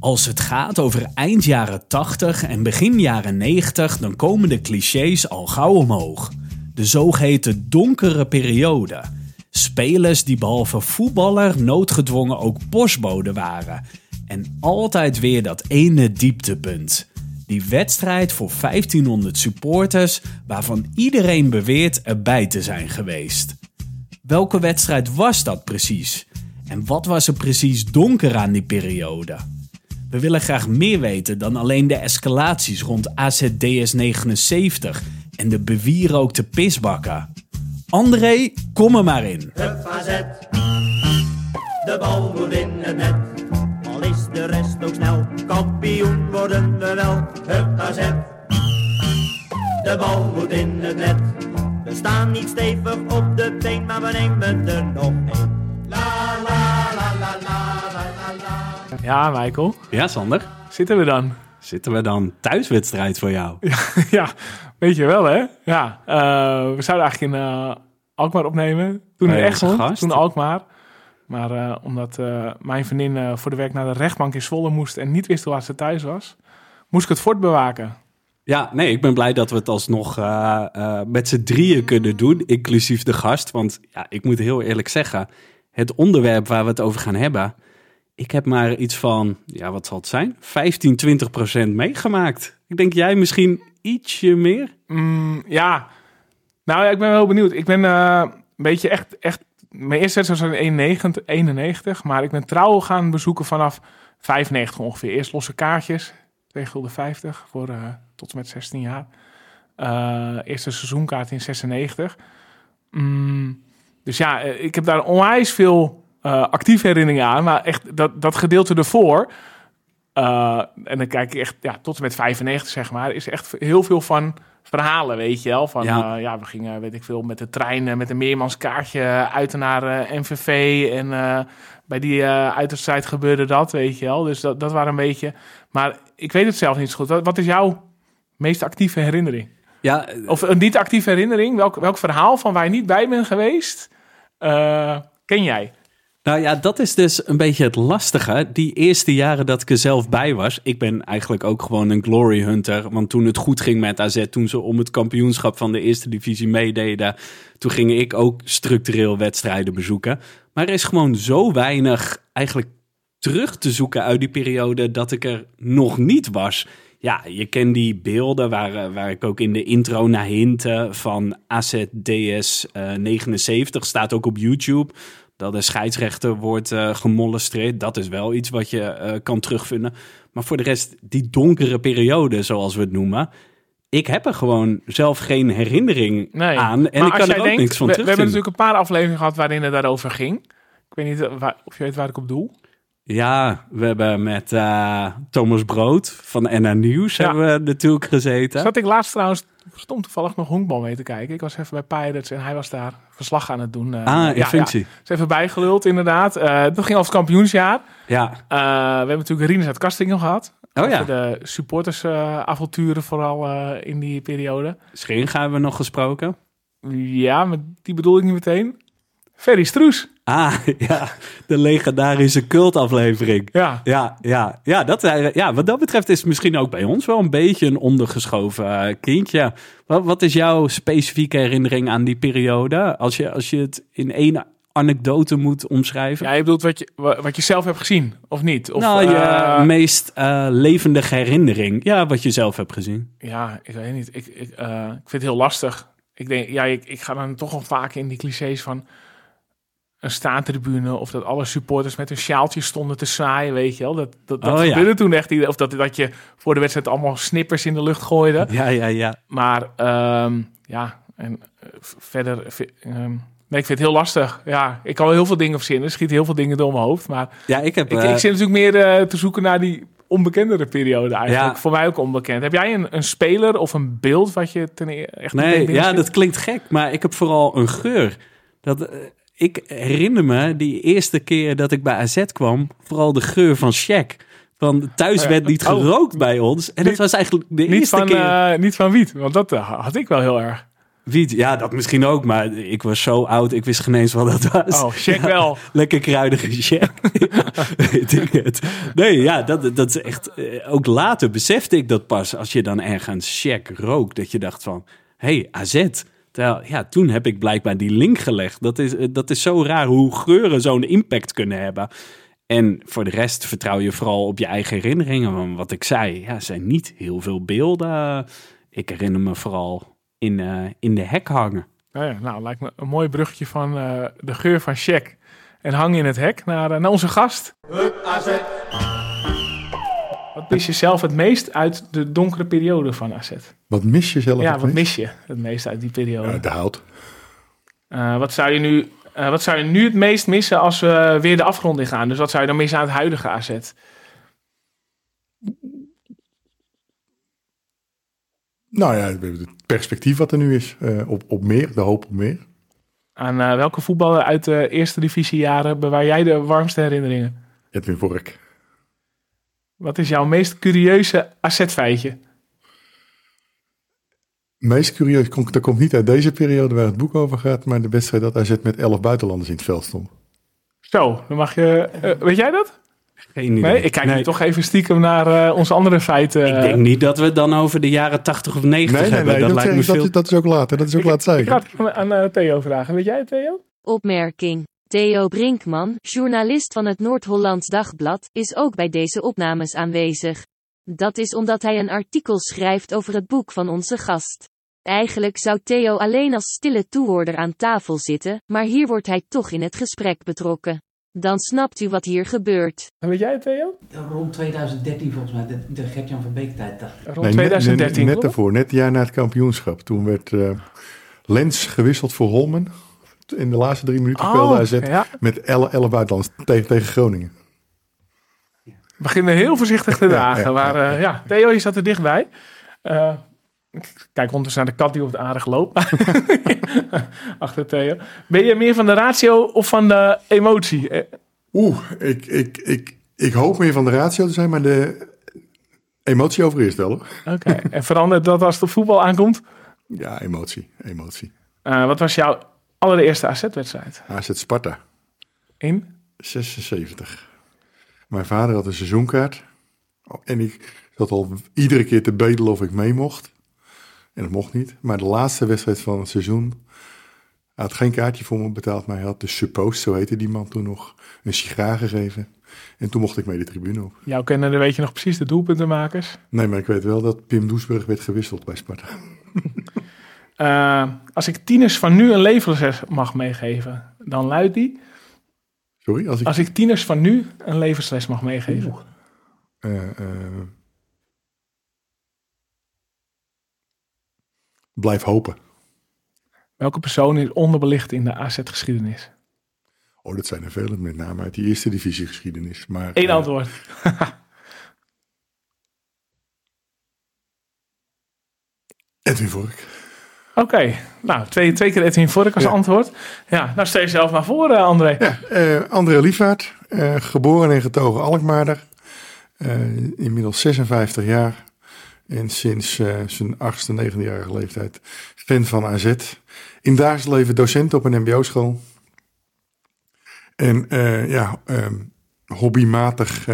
Als het gaat over eind jaren 80 en begin jaren 90, dan komen de clichés al gauw omhoog. De zogeheten donkere periode. Spelers die behalve voetballer noodgedwongen ook postbode waren. En altijd weer dat ene dieptepunt. Die wedstrijd voor 1500 supporters waarvan iedereen beweert erbij te zijn geweest. Welke wedstrijd was dat precies? En wat was er precies donker aan die periode? We willen graag meer weten dan alleen de escalaties rond AZDS 79 en de bewierookte pisbakken. André, kom er maar in. Hup AZ, de bal moet in het net. Al is de rest ook snel, kampioen worden we wel. Hup AZ, de bal moet in het net. We staan niet stevig op de been, maar we nemen er nog één. La la Ja, Michael. Ja, Sander. Zitten we dan? Zitten we dan thuiswedstrijd voor jou? ja, weet je wel, hè? Ja, eh, we zouden eigenlijk in eh, Alkmaar opnemen. Toen in Egmond, toen Alkmaar. Maar eh, omdat mijn vriendin voor de werk naar de rechtbank in Zwolle moest... en niet wist waar ze thuis was, moest ik het fort bewaken. Ja, nee, ik ben blij dat we het alsnog met z'n drieën kunnen doen, inclusief de gast. Want ja, ik moet heel eerlijk zeggen, het onderwerp waar we het over gaan hebben, ik heb maar iets van, ja, wat zal het zijn? 15, 20 procent meegemaakt. Ik denk jij misschien ietsje meer? Mm, ja, nou ja, ik ben wel benieuwd. Ik ben eh, een beetje echt, echt... Mijn eerste wedstrijd was in 91, 91, maar ik ben trouw gaan bezoeken vanaf 95 ongeveer. Eerst losse kaartjes, 2 gulden 50 voor eh, tot en met 16 jaar. Eh, eerste seizoenkaart in 96. Mm, dus ja, ik heb daar onwijs veel eh, actieve herinneringen aan, maar echt dat, dat gedeelte ervoor... eh, en dan kijk ik echt ja, tot en met 95, zeg maar, is echt heel veel van verhalen, weet je wel. Van Ja. ja we gingen, weet ik veel, met de trein eh, met een meermanskaartje uit naar eh, MVV. En eh, bij die uh, uitwedstrijd gebeurde dat, weet je wel. Dus dat, dat waren een beetje... Maar ik weet het zelf niet zo goed. Wat, wat is jouw meest actieve herinnering? Ja, Of een niet actieve herinnering? Welk, welk verhaal van waar je niet bij bent geweest, eh, ken jij? Nou ja, dat is dus een beetje het lastige. Die eerste jaren dat ik er zelf bij was. Ik ben eigenlijk ook gewoon een glory hunter. Want toen het goed ging met AZ, toen ze om het kampioenschap van de eerste divisie meededen. Toen ging ik ook structureel wedstrijden bezoeken. Maar er is gewoon zo weinig eigenlijk terug te zoeken uit die periode dat ik er nog niet was. Ja, je kent die beelden waar, eh, waar ik ook in de intro naar hintte van AZDS eh 79. Staat ook op YouTube. Dat de scheidsrechter wordt eh, gemolestreerd. Dat is wel iets wat je eh, kan terugvinden. Maar voor de rest, die donkere periode, zoals we het noemen. Ik heb er gewoon zelf geen herinnering Nee. aan. En Maar ik kan er ook denkt, niks van we, we hebben terugvinden. natuurlijk een paar afleveringen gehad waarin het daarover ging. Ik weet niet eh, waar, of je weet waar ik op doel. Ja, we hebben met Thomas Brood van NA Nieuws Ja. hebben we natuurlijk gezeten. Zat ik laatst trouwens stom toevallig nog honkbal mee te kijken. Ik was even bij Pirates en hij was daar verslag aan het doen. eh. Ah, in ja, functie. Ja, is even bijgeluld inderdaad. Eh dat ging over het kampioensjaar. Ja. Eh, we hebben natuurlijk Rinus uit Kastingen gehad. Oh ja, de supportersavonturen vooral in die periode. Scheringa hebben we nog gesproken. Ja, maar die bedoel ik niet meteen. Ferry Stroes. Ah, ja, de legendarische cultaflevering. Ja. Ja, ja, ja, dat, eh, ja, wat dat betreft is het misschien ook bij ons wel een beetje een ondergeschoven eh, kindje. Wat, wat is jouw specifieke herinnering aan die periode? Als je, als je het in één anekdote moet omschrijven. ja, je bedoelt wat je, wa- wat je zelf hebt gezien, of niet? Of, nou, je eh, meest eh, levendige herinnering. Ja, wat je zelf hebt gezien. Ja, ik weet niet. Ik, ik, ik vind het heel lastig. Ik denk, ja, ik, ik ga dan toch wel vaak in die clichés van een staantribune of dat alle supporters met hun sjaaltjes stonden te zwaaien, weet je wel. Dat, dat, dat Oh, ja. gebeurde toen echt. Of dat, dat je voor de wedstrijd allemaal snippers in de lucht gooide. Ja, ja, ja. Maar ehm, ja, en eh, verder... ehm, nee, ik vind het heel lastig. Ja, ik kan heel veel dingen verzinnen. Er schieten heel veel dingen door mijn hoofd. Maar Ja, ik heb... ik, eh, ik zit natuurlijk meer eh, te zoeken naar die onbekendere periode eigenlijk. Ja. Voor mij ook onbekend. Heb jij een, een speler of een beeld wat je ten e- echt Nee, ja, schiet? dat klinkt gek, maar ik heb vooral een geur. Dat, eh, ik herinner me die eerste keer dat ik bij AZ kwam, vooral de geur van Shaq. Van thuis Oh werd niet Oh. gerookt bij ons. En dat was eigenlijk de niet eerste van, keer. eh, niet van wiet, want dat eh, had ik wel heel erg. Wiet, ja, dat misschien ook, maar ik was zo oud, ik wist geen eens wat dat was. Oh, check Ja, wel. lekker kruidige check. Weet ik het. Nee, ja, dat, dat is echt... eh, Ook later besefte ik dat pas, als je dan ergens check rook, dat je dacht van, hé, hey, AZ. Terwijl, ja, toen heb ik blijkbaar die link gelegd. Dat is, eh, dat is zo raar hoe geuren zo'n impact kunnen hebben. En voor de rest vertrouw je vooral op je eigen herinneringen. Want wat ik zei, ja, er zijn niet heel veel beelden. Ik herinner me vooral in, eh, in de hek hangen. Nou, ja, nou, lijkt me een mooi bruggetje van eh, de geur van Shaq. En hang in het hek naar, naar onze gast. Hup, AZ. Wat mis je zelf het meest uit de donkere periode van AZ? Wat mis je zelf? Ja, het wat meest? mis je het meest uit die periode? De hout. Eh, wat, zou je nu, eh, wat zou je nu het meest missen als we weer de afgrond in gaan? Dus wat zou je dan missen aan het huidige AZ? Nou ja, het perspectief wat er nu is. eh, op, op meer, de hoop op meer. Aan welke voetballer uit de eerste divisiejaren bewaar jij de warmste herinneringen? Edwin Vork. Wat is jouw meest curieuze AZ-feitje? Meest curieus, komt- dat komt niet uit deze periode waar het boek over gaat, maar de wedstrijd dat AZ met 11 buitenlanders in het veld stond. Zo, dan mag je... eh, weet jij dat? Geen idee. Nee, ik kijk nu Nee. toch even stiekem naar eh, onze andere feiten. Ik denk niet dat we het dan over de jaren 80 of 90 Nee, nee, hebben. nee, dat, dat, lijkt me ik, dat, veel. is- dat is ook later. Dat is ook laat Ik zeggen. ga het aan eh, Theo vragen. Weet jij het, Theo? Opmerking. Theo Brinkman, journalist van het Noord-Hollands Dagblad, is ook bij deze opnames aanwezig. Dat is omdat hij een artikel schrijft over het boek van onze gast. Eigenlijk zou Theo alleen als stille toehoorder aan tafel zitten, maar hier wordt hij toch in het gesprek betrokken. Dan snapt u wat hier gebeurt. Weet jij het, Theo? Rond 2013 volgens mij, de, de Gert-Jan van Beek tijd. Rond Nee, net- 2013. Net, net daarvoor, net het jaar na het kampioenschap. Toen werd eh, Lens gewisseld voor Holmen. In de laatste drie minuten speelde AZ Oh, ja. met 11, 11 buitenlanders tegen, tegen Groningen. We beginnen heel voorzichtig te dagen. ja, maar eh, ja, Theo, je zat er dichtbij. Eh, ik kijk ondertussen naar de kat die op het aardig loopt. Achter Theo. Ben je meer van de ratio of van de emotie? Eh, Oeh, ik, ik, ik, ik hoop meer van de ratio te zijn, maar de emotie overeerst wel. Oké, en verandert dat als het op voetbal aankomt? Ja, emotie, emotie. Wat was jouw allereerste AZ-wedstrijd? AZ Sparta, In? 76. Mijn vader had een seizoenkaart. Oh, En ik zat al iedere keer te bedelen of ik mee mocht. En dat mocht niet. Maar de laatste wedstrijd van het seizoen hij had geen kaartje voor me betaald. Maar hij had de suppost, zo heette die man toen nog, een sigaar gegeven. En toen mocht ik mee de tribune op. Jouw kennende weet je nog precies de doelpuntenmakers. Nee, maar ik weet wel dat Pim Doesburg werd gewisseld bij Sparta. Eh, als ik tieners van nu een levensles mag meegeven, dan luidt die... Sorry, als ik... Als ik tieners van nu een levensles mag meegeven. eh, eh, blijf hopen. Welke persoon is onderbelicht in de AZ-geschiedenis? Oh, dat zijn er vele, met name uit die eerste divisiegeschiedenis. Maar, Eén antwoord. Edwin Vork. Oké, nou, twee, twee keer Edwin Vork als Ja. antwoord. Ja, nou stel jezelf maar voor, eh, André. Ja, eh, André Liefvaart, eh, geboren en getogen Alkmaarder. Inmiddels 56 jaar. En sinds zijn achtste, negenjarige leeftijd fan van AZ. In dagelijks leven docent op een mbo-school. En ja, ehm, hobbymatig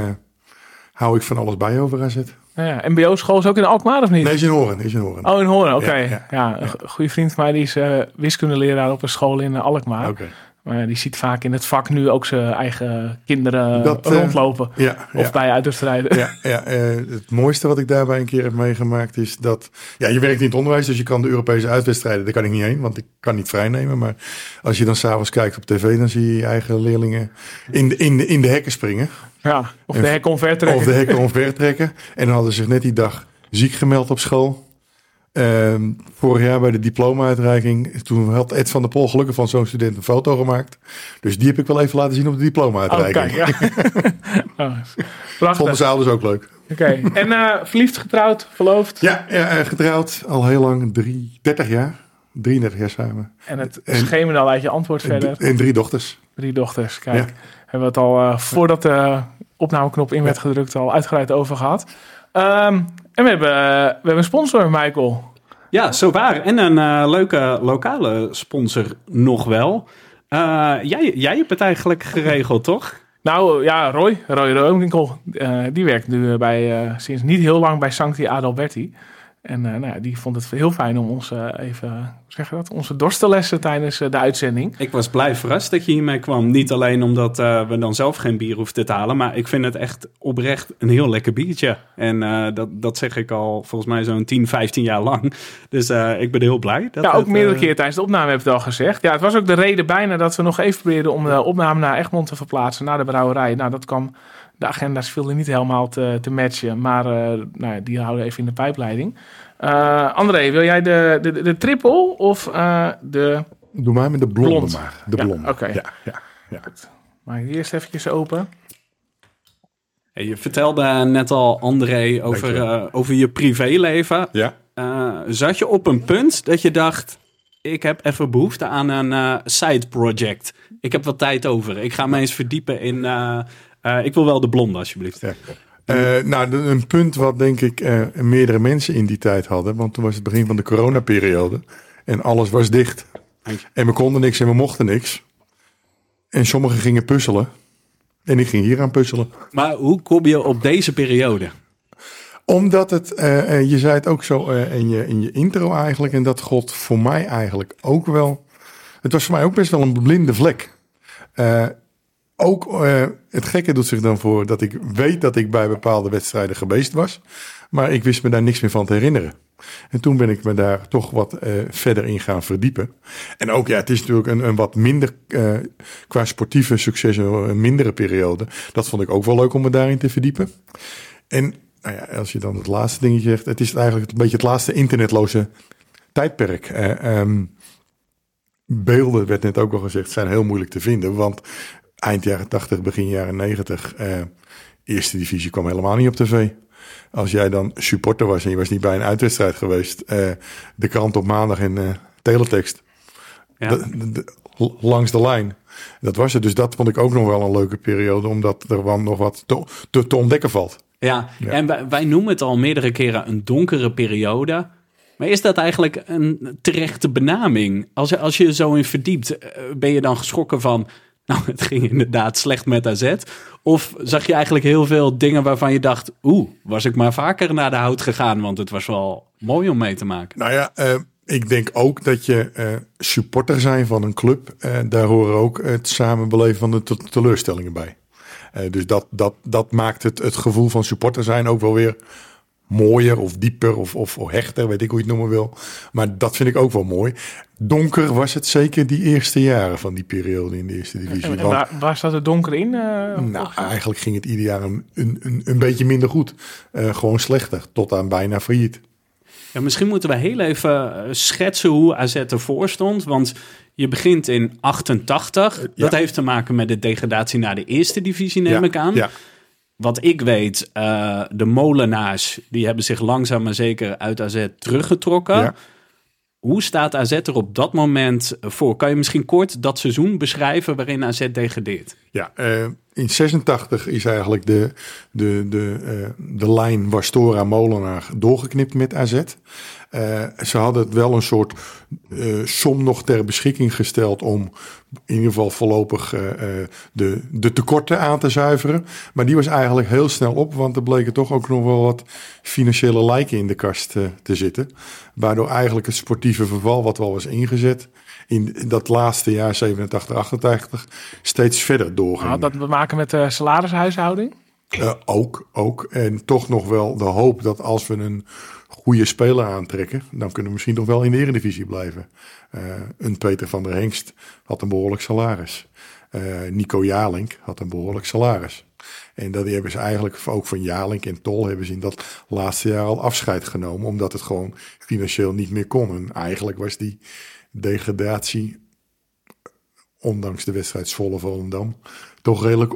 hou ik van alles bij over AZ. Nou ja, MBO-school is ook in Alkmaar of niet? Nee, is in Horen, is in Horen. Oh, in Hoorn, oké. Ja, Ja, ja, een go- goede vriend van mij die is eh, wiskundeleraar op een school in eh, Alkmaar. Oké. Maar die ziet vaak in het vak nu ook zijn eigen kinderen Dat, eh, rondlopen. Ja, Of ja. bij uitwedstrijden. Ja, ja het mooiste wat ik daarbij een keer heb meegemaakt is dat... Ja, je werkt in het onderwijs, dus je kan de Europese uitwedstrijden... daar kan ik niet heen, want ik kan niet vrijnemen. Maar als je dan s'avonds kijkt op tv... dan zie je je eigen leerlingen in de, in de, in de hekken springen. Ja, of En- de hek omver trekken. Of de omver trekken. En dan hadden ze zich net die dag ziek gemeld op school. Ehm, vorig jaar bij de diploma-uitreiking... toen had Ed van der Pol gelukkig van zo'n student een foto gemaakt. Dus die heb ik wel even laten zien op de Oh, diploma-uitreiking. kijk, ja. oh. Vonden zijn ouders ook leuk. Oké, en eh, verliefd, getrouwd, verloofd. Ja, ja eh, getrouwd al heel lang, drie, 30 jaar. 33 jaar samen. En het schemerde al uit je antwoord En, verder. en drie dochters. Drie dochters, kijk. Ja. Hebben we het al eh, voordat de opnameknop in werd gedrukt al uitgebreid over gehad. Ehm, en we hebben, eh, we hebben een sponsor, Michael. Ja, zo waar. En een eh, leuke lokale sponsor nog wel. Eh, jij, jij hebt het eigenlijk geregeld, toch? Nou ja, Roy, Roy Roonwinkel, eh, die werkt nu bij, sinds niet heel lang bij Sancti Adalberti. En eh, nou ja, die vond het heel fijn om ons eh, even, zeg dat, onze dorst te lessen tijdens eh, de uitzending. Ik was blij verrast dat je hiermee kwam. Niet alleen omdat we dan zelf geen bier hoefden te halen, maar ik vind het echt oprecht een heel lekker biertje. En dat, dat zeg ik al volgens mij zo'n 10, 15 jaar lang. Dus ik ben heel blij. Dat ja, ook het, meerdere keer tijdens de opname heb ik het al gezegd. Ja, het was ook de reden bijna dat we nog even probeerden om de opname naar Egmond te verplaatsen, naar de brouwerij. Nou, dat kwam, de agenda's vielen niet helemaal te, te matchen, maar eh, nou ja, die houden we even in de pijpleiding. Eh, André, wil jij de, de, de triple of eh, de... Doe maar met de blonde Blond. maar. De Ja, blonde. oké. Ja, ja, ja. Maak ik die eerst eventjes open. Hey, je vertelde net al, André, over, eh, over je privéleven. Ja. Eh, zat je op een punt dat je dacht: ik heb even behoefte aan een eh, side project. Ik heb wat tijd over. Ik ga me eens verdiepen in. Eh, ik wil wel de blonde, alsjeblieft. Ja. Eh, nou, een punt wat denk ik eh, meerdere mensen in die tijd hadden. Want toen was het begin van de coronaperiode. En alles was dicht. En we konden niks en we mochten niks. En sommigen gingen puzzelen. En ik ging hier aan puzzelen. Maar hoe kom je op deze periode? Omdat het, je zei het ook zo in, je, in je intro eigenlijk. En dat god voor mij eigenlijk ook wel. Het was voor mij ook best wel een blinde vlek. Eh, ook eh, het gekke doet zich dan voor dat ik weet dat ik bij bepaalde wedstrijden geweest was. Maar ik wist me daar niks meer van te herinneren. En toen ben ik me daar toch wat eh, verder in gaan verdiepen. En ook, ja, het is natuurlijk een, een wat minder, eh, qua sportieve succes, een mindere periode. Dat vond ik ook wel leuk om me daarin te verdiepen. En nou ja, als je dan het laatste dingetje zegt, het is eigenlijk een beetje het laatste internetloze tijdperk. Eh, ehm, beelden, werd net ook al gezegd, zijn heel moeilijk te vinden. Want eind jaren 80, begin jaren 90, eh, eerste divisie kwam helemaal niet op tv. Als jij dan supporter was en je was niet bij een uitwedstrijd geweest, eh, de krant op maandag en eh, teletext Ja. de- de- de- langs de lijn. Dat was het. Dus dat vond ik ook nog wel een leuke periode, omdat er wel nog wat te, te, te ontdekken valt. Ja, Ja. en wij, wij noemen het al meerdere keren een donkere periode. Maar is dat eigenlijk een terechte benaming? Als, je- als je zo in verdiept, eh, ben je dan geschrokken van... Nou, het ging inderdaad slecht met AZ. Of zag je eigenlijk heel veel dingen waarvan je dacht... Oeh, was ik maar vaker naar de hout gegaan, want het was wel mooi om mee te maken. Nou ja, eh, ik denk ook dat je eh, supporter zijn van een club, eh, daar horen ook het samenbeleven van de te- teleurstellingen bij. Dus dat, dat, dat maakt het, het gevoel van supporter zijn ook wel weer mooier of dieper of, of, of hechter, weet ik hoe je het noemen wil. Maar dat vind ik ook wel mooi. Donker was het zeker die eerste jaren van die periode in de eerste divisie. En, en Want- waar, waar staat het donker in? eh, nou, eigenlijk ging het ieder jaar een, een, een, een beetje minder goed. Eh, gewoon slechter, tot aan bijna failliet. Ja, misschien moeten we heel even eh, schetsen hoe AZ ervoor stond. Want je begint in 88. Dat heeft te maken met de degradatie naar de eerste divisie, neem ja, ik aan. Ja, Wat ik weet, eh, de molenaars, die hebben zich langzaam maar zeker uit AZ teruggetrokken. Ja. Hoe staat AZ er op dat moment voor? Kan je misschien kort dat seizoen beschrijven waarin AZ degradeert? Ja, eh, in 86 is eigenlijk de, de, de, eh, de lijn Wastora Molenaar doorgeknipt met AZ. Eh, ze hadden het wel een soort eh, som nog ter beschikking gesteld om in ieder geval voorlopig de, de tekorten aan te zuiveren. Maar die was eigenlijk heel snel op, want er bleken toch ook nog wel wat financiële lijken in de kast te zitten. Waardoor eigenlijk het sportieve verval wat wel was ingezet in dat laatste jaar 87, 88 steeds verder doorging. had dat te maken met de salarishuishouding? Eh, ook, ook. En toch nog wel de hoop dat als we een goede speler aantrekken, dan kunnen we misschien nog wel in de Eredivisie blijven. Eh, een Peter van der Hengst had een behoorlijk salaris. Eh, Nico Jalink had een behoorlijk salaris. En dat hebben ze eigenlijk ook van Jalink en Tol hebben ze in dat laatste jaar al afscheid genomen, omdat het gewoon financieel niet meer kon. En eigenlijk was die degradatie, ondanks de wedstrijd Zwolle Volendam, toch redelijk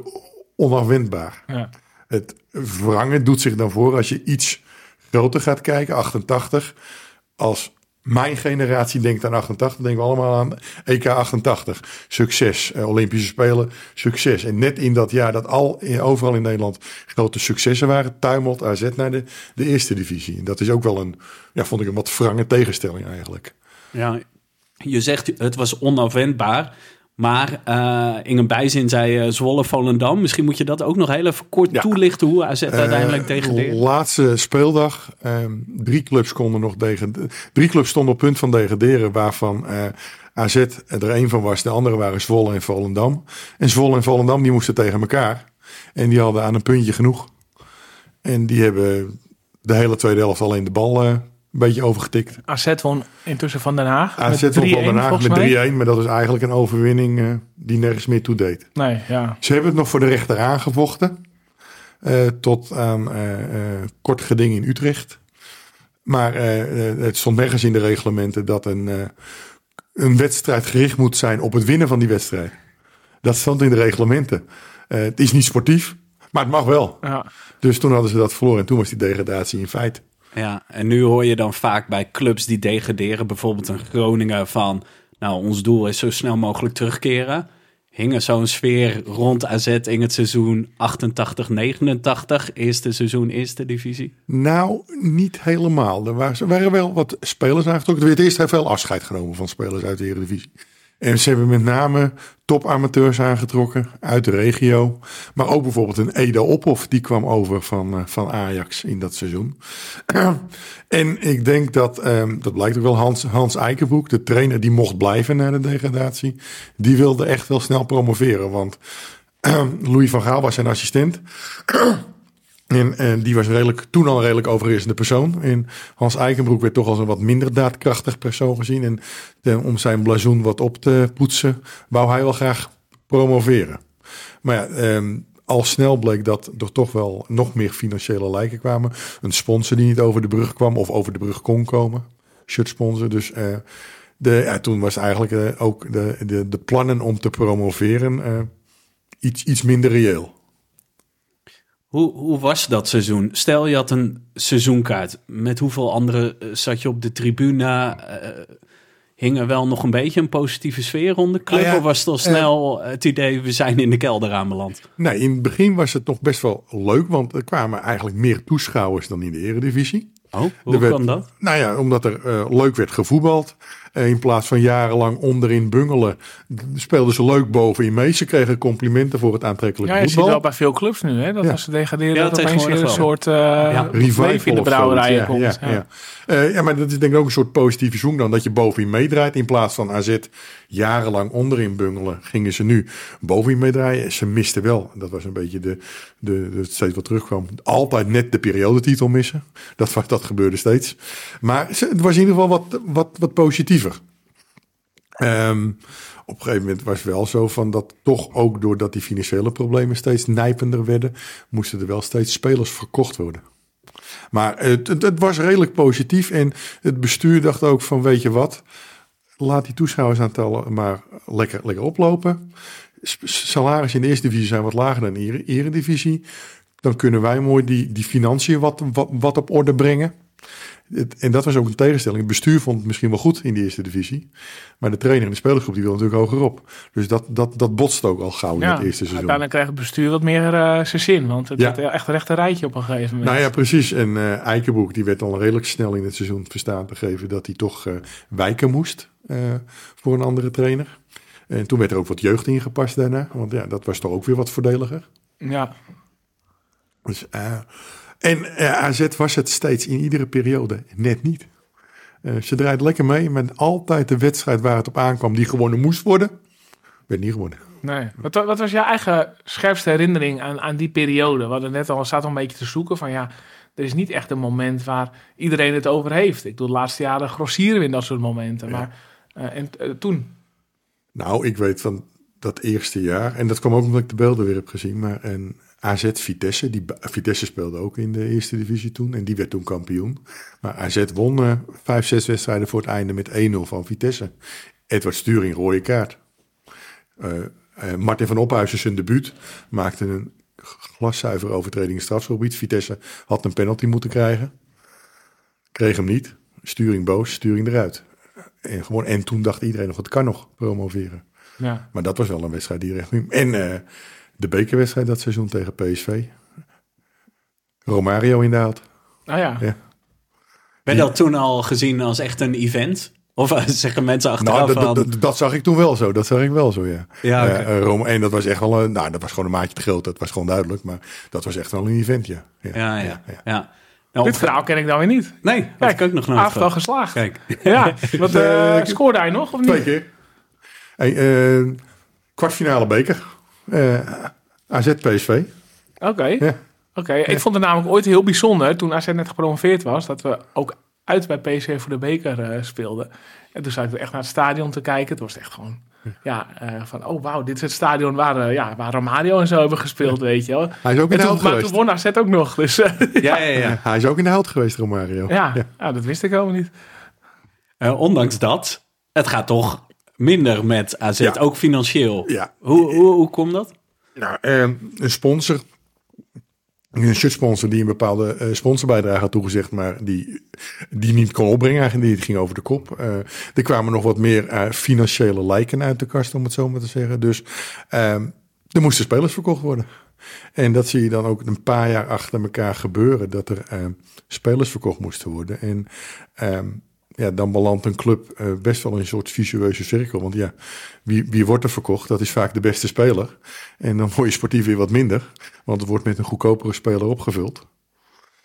onafwendbaar. Ja. Het wrangen doet zich dan voor als je iets groter gaat kijken, 88. Als Mijn generatie denkt aan 88, denken we allemaal aan EK 88. Succes, eh, Olympische Spelen, succes. En net in dat jaar dat al, overal in Nederland grote successen waren, tuimelt AZ naar de, de eerste divisie. En dat is ook wel een, ja, vond ik een wat wrange tegenstelling eigenlijk. Ja, je zegt het was onafwendbaar. Maar eh, in een bijzin zei eh, Zwolle Volendam. Misschien moet je dat ook nog heel even kort Ja. toelichten hoe AZ uiteindelijk Eh, degradeert. Laatste speeldag. ehm, drie clubs konden nog degraderen. Drie clubs stonden op punt van degraderen. Waarvan eh, AZ er een van was. De andere waren Zwolle en Volendam. En Zwolle en Volendam die moesten tegen elkaar. En die hadden aan een puntje genoeg. En die hebben de hele tweede helft alleen de bal eh, een beetje overgetikt. AZ won intussen van Den Haag. AZ met won 3-1 van Den Haag met 3-1. mij. Maar dat is eigenlijk een overwinning eh, die nergens meer toe deed. Nee, ja. Ze hebben het nog voor de rechter aangevochten. eh, tot aan eh, kort geding in Utrecht. Maar het stond nergens in de reglementen dat een, een wedstrijd gericht moet zijn op het winnen van die wedstrijd. Dat stond in de reglementen. Het is niet sportief, maar het mag wel. ja. Dus toen hadden ze dat verloren en toen was die degradatie in feite. Ja, en nu hoor je dan vaak bij clubs die degraderen, bijvoorbeeld een Groningen van, nou, ons doel is zo snel mogelijk terugkeren. Hing er zo'n sfeer rond AZ in het seizoen 88-89, eerste seizoen, eerste divisie? Nou, niet helemaal. Er waren, wel wat spelers aangetrokken. Er werd eerst heel veel afscheid genomen van spelers uit de Eredivisie. En ze hebben met name topamateurs aangetrokken uit de regio. Maar ook bijvoorbeeld een Eda Ophoff, die kwam over van, eh, van Ajax in dat seizoen. en ik denk dat, ehm, dat blijkt ook wel, Hans, Hans Eikenbroek, de trainer die mocht blijven na de degradatie. Die wilde echt wel snel promoveren, want Louis van Gaal was zijn assistent. En, en die was redelijk, toen al redelijk overheersende persoon. En Hans Eikenbroek werd toch als een wat minder daadkrachtig persoon gezien. En eh, om zijn blazoen wat op te poetsen, wou hij wel graag promoveren. Maar ja, ehm, al snel bleek dat er toch wel nog meer financiële lijken kwamen. Een sponsor die niet over de brug kwam of over de brug kon komen. Shirt sponsor. Dus eh, de, ja, toen was eigenlijk eh, ook de, de, de plannen om te promoveren eh, iets, iets minder reëel. Hoe, hoe was dat seizoen? Stel je had een seizoenkaart. Met hoeveel anderen eh, zat je op de tribune? Eh, hing er wel nog een beetje een positieve sfeer rond de club? Nou ja, of was het al snel het idee, we zijn in de kelder aanbeland? Nee, in het begin was het nog best wel leuk, want er kwamen eigenlijk meer toeschouwers dan in de eredivisie. Oh, hoe Er werd- kan dat? Nou ja, omdat er eh, leuk werd gevoetbald. Eh, in plaats van jarenlang onderin bungelen, speelden ze leuk bovenin mee. Ze kregen complimenten voor het aantrekkelijke ja, je ziet voetbal. wel bij veel clubs nu, hè, dat Ja. als ze degraderen, Ja, dat opeens weer een soort uh, Revival leven in de brouwerijen komt. Ja, ja, ja. Eh, ja, maar dat is denk ik ook een soort positieve zoek dan. Dat je bovenin meedraait. In plaats van AZ jarenlang onderin bungelen, gingen ze nu bovenin meedraaien. Ze misten wel, dat was een beetje de, de, de steeds wat terugkwam. Altijd net de periodetitel missen. Dat, dat gebeurde steeds. Maar het was in ieder geval wat, wat, wat positiever. Ehm, op een gegeven moment was het wel zo van dat toch ook doordat die financiële problemen steeds nijpender werden, moesten er wel steeds spelers verkocht worden. Maar het, het was redelijk positief en het bestuur dacht ook van weet je wat, laat die toeschouwersaantallen maar lekker, lekker oplopen. S- Salaris in de eerste divisie zijn wat lager dan in de eredivisie. Dan kunnen wij mooi die, die financiën wat, wat, wat op orde brengen. En dat was ook een tegenstelling. Het bestuur vond het misschien wel goed in de eerste divisie. Maar de trainer en de spelergroep die wil natuurlijk hogerop. Dus dat, dat, dat botst ook al gauw in het eerste seizoen. uiteindelijk krijgt het bestuur wat meer eh, zijn zin, want het Ja. werd echt een rechte rijtje op een gegeven moment. Nou ja, precies. En eh Eikenboek die werd al redelijk snel in het seizoen verstaan gegeven dat hij toch eh, wijken moest voor een andere trainer. En toen werd er ook wat jeugd ingepast daarna. Want ja, dat was toch ook weer wat voordeliger. ja. Dus, en eh, AZ was het steeds in iedere periode net niet. Eh, ze draait lekker mee met altijd de wedstrijd waar het op aankwam die gewonnen moest worden. Werd niet gewonnen. Nee. Wat, wa- wat was jouw eigen scherpste herinnering aan, aan die periode? We hadden net al, zaten al een beetje te zoeken van ja, er is niet echt een moment waar iedereen het over heeft. Ik bedoel, de laatste jaren grossieren we in dat soort momenten. Ja. Maar eh, en, toen, Nou, ik weet van dat eerste jaar, en dat kwam ook omdat ik de beelden weer heb gezien, maar een AZ Vitesse, die Vitesse speelde ook in de eerste divisie toen en die werd toen kampioen. Maar AZ won eh, vijf, zes wedstrijden voor het einde met 1-0 van Vitesse. Edward Sturing rode kaart. Eh, eh, Martin van Ophuizen zijn debuut maakte een glaszuivere overtreding in het strafschopgebied. Vitesse had een penalty moeten krijgen. Kreeg hem niet. Sturing boos, sturing eruit. En, gewoon, en toen dacht iedereen nog, het kan nog promoveren. Ja. Maar dat was wel een wedstrijd die recht niet. En eh, de bekerwedstrijd dat seizoen tegen PSV. Romario inderdaad. Nou ja. Ja. Ben je dat toen al gezien als echt een event? Of eh, zeggen mensen achteraf Nou, dat, van... dat, dat zag ik toen wel zo. Dat zag ik wel zo, ja. Ja, oké. Eh, Rome, dat was echt wel een, nou, dat was gewoon een maatje te groot. Dat was gewoon duidelijk. Maar dat was echt wel een event, ja. ja, ja, ja. Nou, Dit verhaal ken ik dan weer niet. Nee, dat heb ik ook nog nooit gehad. geslaagd. Kijk. Ja, wat eh, scoorde hij nog of niet? Twee keer. Hey, kwartfinale beker. Eh AZ PSV. Oké. Ja. Oké, ik vond het namelijk ooit heel bijzonder toen AZ net gepromoveerd was, dat we ook uit bij PSV voor de beker eh, speelden. En toen zat ik echt naar het stadion te kijken. Toen was het echt gewoon, ja, eh, van oh wauw, dit is het stadion waar, ja, waar Romario en zo hebben gespeeld, weet je wel. Hij is ook in de toen, held maar geweest. toen won AZ ook nog, dus eh, Ja, ja, ja. Hij is ook in de held geweest, Romario. ja, ja, dat wist ik helemaal niet. Eh, ondanks dat, het gaat toch minder met AZ, Ja. ook financieel. Ja. Hoe, hoe, hoe komt dat? Nou, eh, een sponsor, een shirtsponsor die een bepaalde eh, sponsorbijdrage had toegezegd, maar die, die niet kon opbrengen, eigenlijk die ging over de kop. Eh, er kwamen nog wat meer eh, financiële lijken uit de kast, om het zo maar te zeggen. Dus eh, er moesten spelers verkocht worden. En dat zie je dan ook een paar jaar achter elkaar gebeuren, dat er eh, spelers verkocht moesten worden. En ehm, ja, dan belandt een club eh, best wel in een soort visueuze cirkel. Want ja, wie, wie wordt er verkocht? Dat is vaak de beste speler. En dan word je sportief weer wat minder. Want het wordt met een goedkopere speler opgevuld.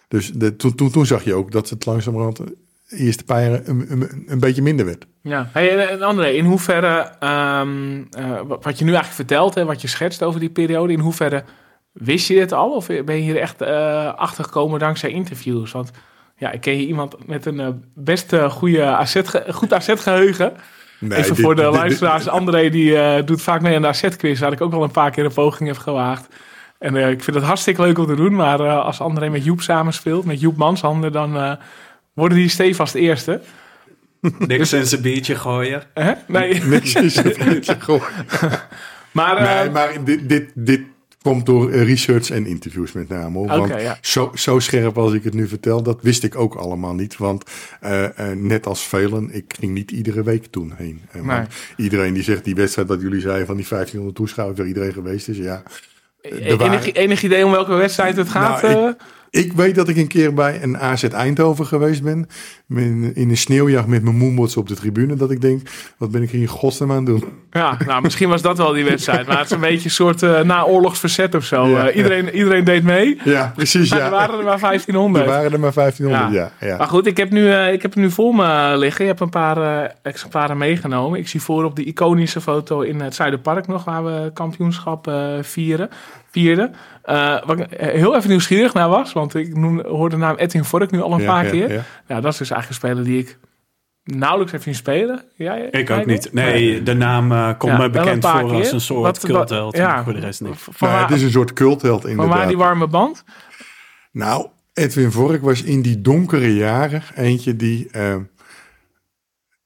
Dus de, toen, toen, toen zag je ook dat het langzamerhand de eerste paar jaar een, een, een beetje minder werd. Ja. Hey, en- en André, in hoeverre, ehm, eh, wat je nu eigenlijk vertelt, hè, wat je schetst over die periode, in hoeverre wist je dit al? Of ben je hier echt eh achter gekomen dankzij interviews? Want ja, ik ken hier iemand met een eh, best eh, goede ge- goed AZ-geheugen. Nee, Even dit- voor de dit- dit- luisteraars. André die eh, doet vaak mee aan de AZ-quiz, waar ik ook al een paar keer een poging heb gewaagd. En eh, ik vind het hartstikke leuk om te doen, maar eh, als André met Joep samenspeelt, met Joep Manshanden, dan eh, worden die stevast eerste. Niks in zijn biertje gooien. Nee. Niks is Goh. Maar, eh, Nee, maar dit, dit, dit komt door eh, research en interviews met name. hoor. Want ja. zo, zo scherp als ik het nu vertel, dat wist ik ook allemaal niet. Want eh, eh, net als velen, ik ging niet iedere week toen heen. Want Nee. Iedereen die zegt die wedstrijd wat jullie zeiden van die 1500 toeschouwers waar iedereen geweest is. Ja, enig, waren- enig idee om welke wedstrijd het gaat? Nou, ik- Ik weet dat ik een keer bij een AZ Eindhoven geweest ben. In een sneeuwjacht met mijn moonboards op de tribune. Dat ik denk, wat ben ik hier in godsnaam aan het doen? Ja, nou, misschien was dat wel die wedstrijd. Maar het is een beetje een soort eh naoorlogs verzet of zo. Ja, Eh, iedereen, iedereen deed mee. Ja, precies. Maar Ja. er waren er maar Er 1500. waren er maar 1500, ja. ja, Maar goed, ik heb, nu, eh, ik heb het nu voor me liggen. Je hebt een paar exemplaren meegenomen. Ik zie voor op de iconische foto in het Zuiderpark nog, waar we kampioenschap vieren, vierden. Eh, waar ik heel even nieuwsgierig naar was, want ik noem, hoorde de naam Edwin Vork nu al een Ja, paar ja, keer. ja. Ja, dat is dus eigenlijk een speler die ik nauwelijks heb zien spelen. Jij, Ik ook niet. Nee, de naam eh, komt Ja, me bekend voor als een soort Wat- wat- cultheld. ja. maar voor de rest niet. Van, Nou, waar, het is een soort cultheld van inderdaad. waar die warme band? Nou, Edwin Vork was in die donkere jaren eentje die... eh,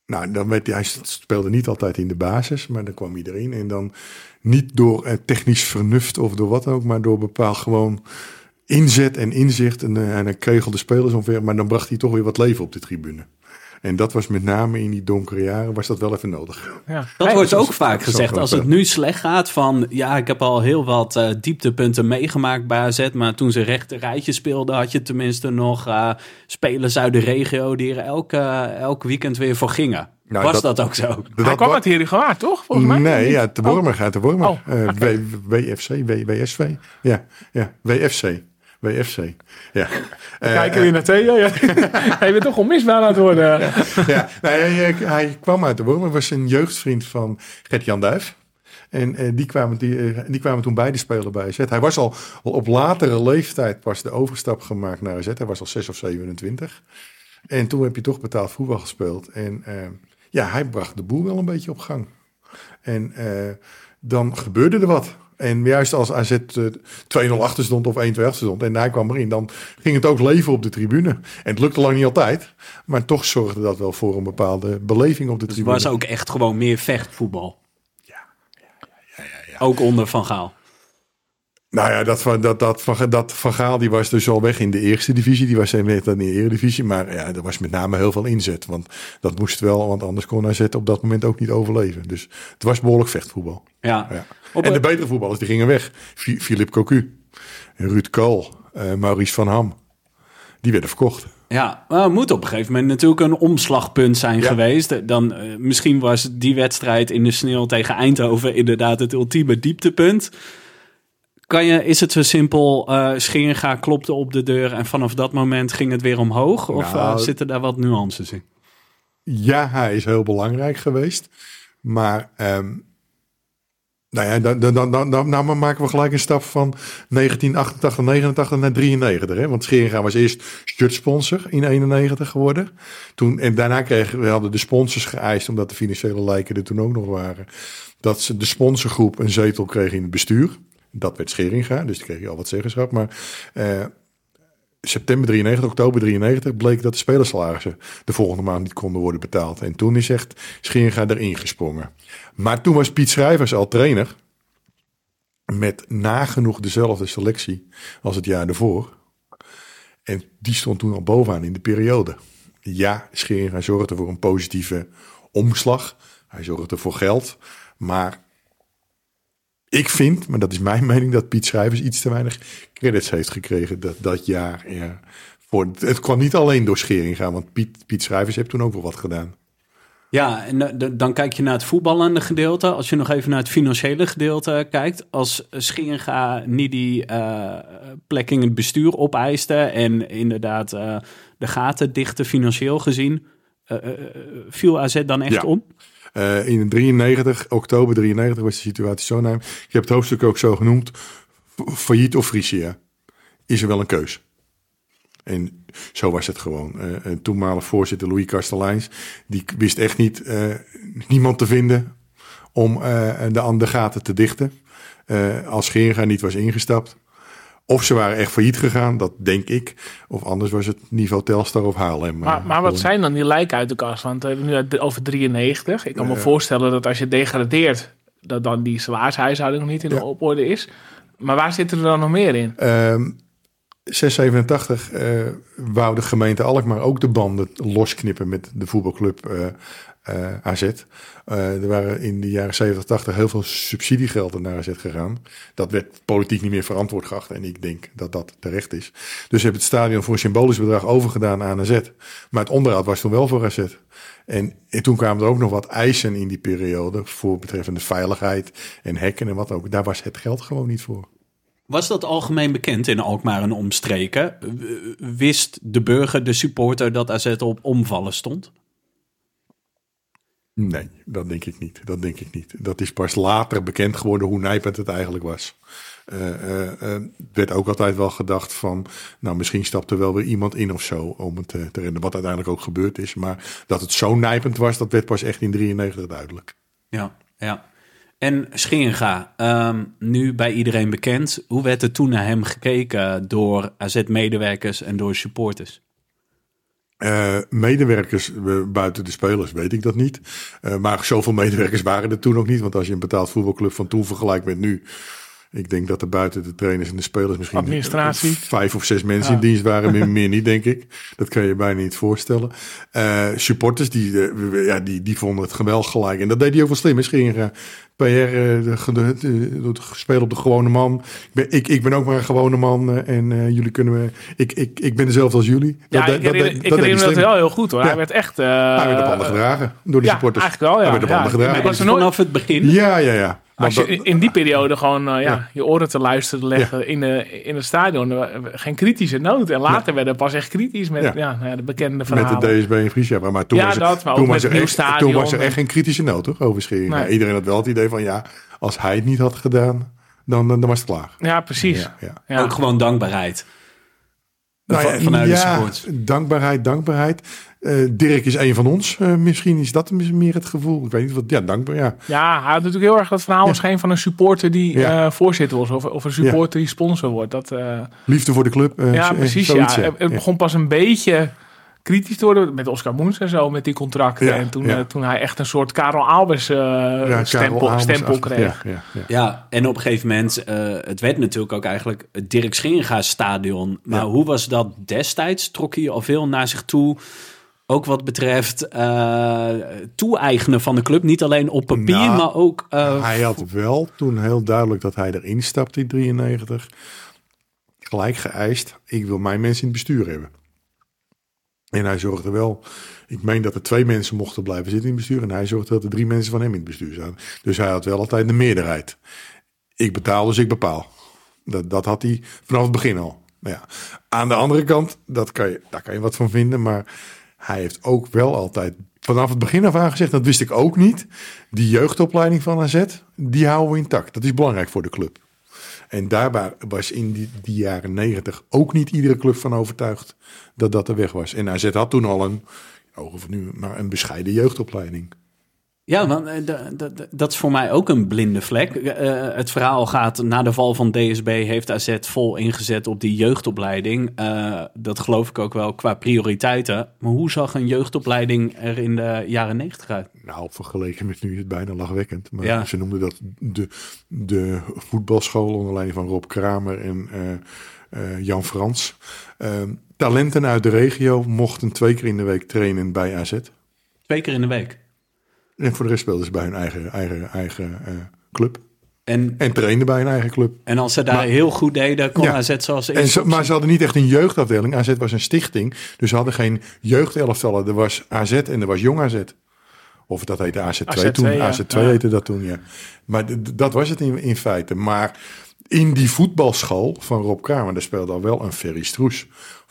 nou, dan werd hij, hij speelde niet altijd in de basis, maar dan kwam hij erin. En dan niet door eh, technisch vernuft of door wat ook, maar door bepaald gewoon inzet en inzicht. En, eh, en dan kregelde spelers ongeveer, maar dan bracht hij toch weer wat leven op de tribune. En dat was met name in die donkere jaren, was dat wel even nodig. Ja. Dat wordt ook is- vaak gezegd. Als het nu slecht gaat van... Ja, ik heb al heel wat eh, dieptepunten meegemaakt bij AZ. Maar toen ze rechte rijtje speelden... had je tenminste nog eh, spelers uit de regio... die er elke, elk weekend weer voor gingen. Nou, Was dat- dat, ook zo? Hij Dat kwam wa- uit Heri Gewaard, toch? Volgens mij? Nee, ja, te Wormer gaat te Wormer. Oh, Eh, oké. W- WFC, W- WSV. Ja, ja, WFC. WFC. Ja. Eh, Kijken weer naar Theo. Ja. Hij bent toch onmisbaar aan het worden. ja, nou, hij, hij, hij kwam uit de Wormer, was een jeugdvriend van Gert-Jan Duif. En eh, die, kwamen, die, eh, die kwamen toen beide spelen bij AZ. Hij was al, al op latere leeftijd pas de overstap gemaakt naar AZ. Hij was al 6 of 27. En toen heb je toch betaald voetbal gespeeld. En eh, ja, hij bracht de boel wel een beetje op gang. En eh, dan gebeurde er wat. En juist als AZ eh, 2-0 achter stond of 1-2 achter stond en hij kwam erin, dan ging het ook leven op de tribune. En het lukte lang niet altijd, maar toch zorgde dat wel voor een bepaalde beleving op de Het tribune. was ook echt gewoon meer vechtvoetbal. Ja. Ook onder Van Gaal. Nou ja, dat van, dat, dat, van, dat van Gaal die was dus al weg in de eerste divisie. Die was net in de eredivisie. Maar ja, er was met name heel veel inzet. Want dat moest wel, want anders kon AZ op dat moment ook niet overleven. Dus het was behoorlijk vechtvoetbal. Ja. En de een- betere voetballers die gingen weg. Philippe Cocu, Ruud Kool, eh, Maurice van Ham. Die werden verkocht. Ja, maar het moet op een gegeven moment natuurlijk een omslagpunt zijn Ja. geweest. Dan, eh, misschien was die wedstrijd in de sneeuw tegen Eindhoven inderdaad het ultieme dieptepunt. Kan je, is het zo simpel, eh Scheringa klopte op de deur en vanaf dat moment ging het weer omhoog? Of Nou, eh, zitten daar wat nuances in? Ja, hij is heel belangrijk geweest. Maar, ehm, nou ja, dan, dan, dan, dan, dan, nou maar maken we gelijk een stap van 1988, 89 naar 93. Hè? Want Scheringa was eerst shirtsponsor in 91 geworden. Toen, en daarna kregen we hadden de sponsors geëist, omdat de financiële lijken er toen ook nog waren. Dat ze de sponsorgroep een zetel kreeg in het bestuur. Dat werd Scheringa, dus die kreeg je al wat zeggenschap. Maar eh, september 93, oktober 93 bleek dat de spelersalarissen de volgende maand niet konden worden betaald. En toen is echt Scheringa erin gesprongen. Maar toen was Piet Schrijvers al trainer. Met nagenoeg dezelfde selectie als het jaar ervoor. En die stond toen al bovenaan in de periode. Ja, Scheringa zorgde voor een positieve omslag. Hij zorgde voor geld. Maar ik vind, maar dat is mijn mening, dat Piet Schrijvers iets te weinig credits heeft gekregen dat, dat jaar. Ja. Voor, het kwam niet alleen door Scheringa, want Piet, Piet Schrijvers heeft toen ook wel wat gedaan. Ja, en eh, dan kijk je naar het voetballende gedeelte. Als je nog even naar het financiële gedeelte kijkt. Als Scheringa niet die eh, plek in het bestuur opeiste... en inderdaad eh, de gaten dichten financieel gezien... eh, eh, eh, viel AZ dan echt Ja. om? Eh, in 93, oktober 93 was de situatie zo naar. Ik heb het hoofdstuk ook zo genoemd. Failliet of Frisia. Is er wel een keus? En zo was het gewoon. Een toenmalig voorzitter Louis Kasteleins, die wist echt niet eh, niemand te vinden om de andere gaten te dichten. Als Scheringa niet was ingestapt. Of ze waren echt failliet gegaan, dat denk ik. Of anders was het niveau Telstar of Haarlem. Maar, Eh, maar wat zijn dan die lijken uit de kast? Want we hebben nu het over 93. Ik kan me voorstellen dat als je degradeert, dat dan die zwaarhuishouding nog niet in de op orde is. Maar waar zitten er dan nog meer in? Ehm 687 eh wou de gemeente Alkmaar ook de banden losknippen met de voetbalclub eh, eh, AZ. Eh, er waren in de jaren 70, 80 heel veel subsidiegelden naar AZ gegaan. Dat werd politiek niet meer verantwoord geacht en ik denk dat dat terecht is. Dus hebben het stadion voor een symbolisch bedrag overgedaan aan AZ. Maar het onderhoud was toen wel voor AZ. En, en toen kwamen er ook nog wat eisen in die periode voor betreffende veiligheid en hekken en wat ook. Daar was het geld gewoon niet voor. Was dat algemeen bekend in Alkmaar en omstreken? Wist de burger, de supporter, dat AZ op omvallen stond? Nee, dat denk ik niet. Dat denk ik niet. Dat is pas later bekend geworden hoe nijpend het eigenlijk was. Eh eh, eh, werd ook altijd wel gedacht van, nou misschien stapt er wel weer iemand in of zo om het te redden. Wat uiteindelijk ook gebeurd is. Maar dat het zo nijpend was, dat werd pas echt in 93 duidelijk. Ja, ja. En Scheringa, ehm, nu bij iedereen bekend. Hoe werd er toen naar hem gekeken door AZ-medewerkers en door supporters? Eh, medewerkers eh, buiten de spelers weet ik dat niet. Eh, maar zoveel medewerkers waren er toen ook niet. Want als je een betaald voetbalclub van toen vergelijkt met nu. Ik denk dat er buiten de trainers en de spelers misschien Administratie. vijf of zes mensen in dienst waren. Meer, meer niet, denk ik. Dat kan je bijna niet voorstellen. Eh, supporters, die, eh, ja, die, die vonden het geweldig gelijk. En dat deed hij ook wel slim. Misschien PR, eh, de, de, de, de, spelen op de gewone man. Ik ben, ik, ik ben ook maar een gewone man. eh, en eh, jullie kunnen me... Ik, ik, ik ben dezelfde als jullie. Ja, deed- ik herinner, deed- ik herinner me dat wel heel goed hoor. Ja. Hij werd echt... eh, Hij werd op handen gedragen door de ja, supporters. eigenlijk wel, ja. Hij werd op handen Ja, gedragen. was er nooit- Vanaf het begin? Ja, ja, ja. Als je in die periode gewoon eh, ja, Ja. je oren te luisteren leggen in, de, in het stadion. Geen kritische noot. En later werden we pas echt kritisch met Ja. ja. nou ja, de bekende met verhalen. de DSB en Friesia. Maar toen Ja, was er, dat, maar toen met was er echt, stadion. toen was er echt geen kritische noot hoor, over Scheringa. Nee. Iedereen had wel het idee van ja, als hij het niet had gedaan, dan, dan, dan was het klaar. Ja, precies. Ja, ja. Ja. Ook gewoon dankbaarheid. Nou vanuit de dankbaarheid, dankbaarheid. Eh, Dirk is een van ons. Eh, misschien is dat meer het gevoel. Ik weet niet wat. Ja, dankbaar. Ja. Ja, hij had natuurlijk heel erg dat verhaal misschien van een supporter die Ja. eh, voorzitter was. Of, of een supporter die sponsor wordt. Dat, eh, Liefde voor de club. eh, ja, precies. zoiets, ja. ja. Het, begon pas een beetje kritisch te worden met Oscar Moens en zo, met die contracten. Ja, en toen, ja. toen hij echt een soort Karel Albers eh, Karel stempel, Aalmers stempel achter- kreeg. Ja, ja, ja. Ja, en op een gegeven moment, eh, het werd natuurlijk ook eigenlijk het Dirk Scheringa stadion. Maar Ja. hoe was dat destijds? Trok hij al veel naar zich toe? Ook wat betreft eh toe-eigenen van de club. Niet alleen op papier, Nou, maar ook... eh, Hij had wel toen heel duidelijk dat hij erin stapte in 93. Gelijk geëist, ik wil mijn mensen in het bestuur hebben. En hij zorgde wel, ik meen dat er twee mensen mochten blijven zitten in het bestuur. En hij zorgde dat er drie mensen van hem in het bestuur zaten. Dus hij had wel altijd de meerderheid. Ik betaal, dus ik bepaal. Dat, dat had hij vanaf het begin al. Nou ja, aan de andere kant, dat kan je, daar kan je wat van vinden. Maar hij heeft ook wel altijd vanaf het begin af aan gezegd, dat wist ik ook niet. Die jeugdopleiding van AZ, die houden we intact. Dat is belangrijk voor de club. En daarbij was in die, jaren negentig ook niet iedere club van overtuigd dat dat de weg was. En AZ had toen al een, ogen van nu, maar een bescheiden jeugdopleiding. Ja, want eh, dat is voor mij ook een blinde vlek. Eh, het verhaal gaat, na de val van DSB heeft AZ vol ingezet op die jeugdopleiding. Eh, dat geloof ik ook wel qua prioriteiten. Maar hoe zag een jeugdopleiding er in de jaren negentig uit? Nou, vergeleken met nu is het bijna lachwekkend. Maar Ja. ze noemden dat de, de voetbalschool onder leiding van Rob Kramer en Jan Frans. Eh, talenten uit de regio mochten twee keer in de week trainen bij AZ. Twee keer in de week. En voor de rest speelden ze bij hun eigen, eigen, eigen eh, club. En, En trainden bij hun eigen club. en als ze daar Maar- heel goed deden, kon Ja. AZ zoals En zo, maar ze hadden niet echt een jeugdafdeling. AZ was een stichting. Dus ze hadden geen jeugdelftallen. Er was AZ en er was Jong AZ. Of dat heette AZ2, AZ2, toen. ja. AZ2 Ja. heette dat toen, ja. Maar dat was het in, in feite. Maar in die voetbalschool van Rob Kramer... daar speelde al wel een Ferry Stroes...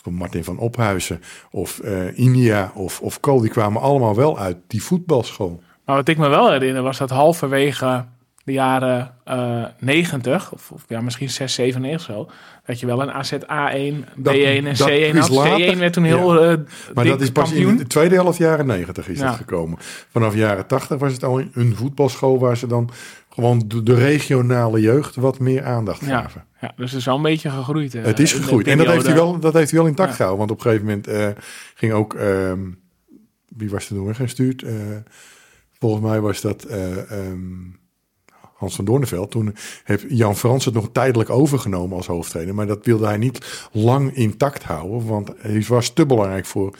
of Martin van Ophuizen... of eh Inia of, of Kool. Die kwamen allemaal wel uit die voetbalschool. Maar wat ik me wel herinner was dat halverwege de jaren eh 90, of, of ja, misschien 6, 7, 9 zo, dat je wel een AZ A1, B1 Dat- en dat C1 is had. later. C1 werd toen heel Ja. eh Maar dat is pas kampioen. in de tweede helft jaren 90 is Ja. dat gekomen. Vanaf jaren 80 was het al een voetbalschool waar ze dan gewoon de, de regionale jeugd wat meer aandacht gaven. ja, dus het is wel een beetje gegroeid. eh, het is gegroeid. En dat heeft, hij wel, dat heeft hij wel intact gehouden. Want op een gegeven moment ging ook... ehm, wie was er toen weggestuurd? Volgens mij was dat eh, ehm, Hans van Doorneveld. Toen heeft Jan Frans het nog tijdelijk overgenomen als hoofdtrainer. Maar dat wilde hij niet lang intact houden. Want hij was te belangrijk voor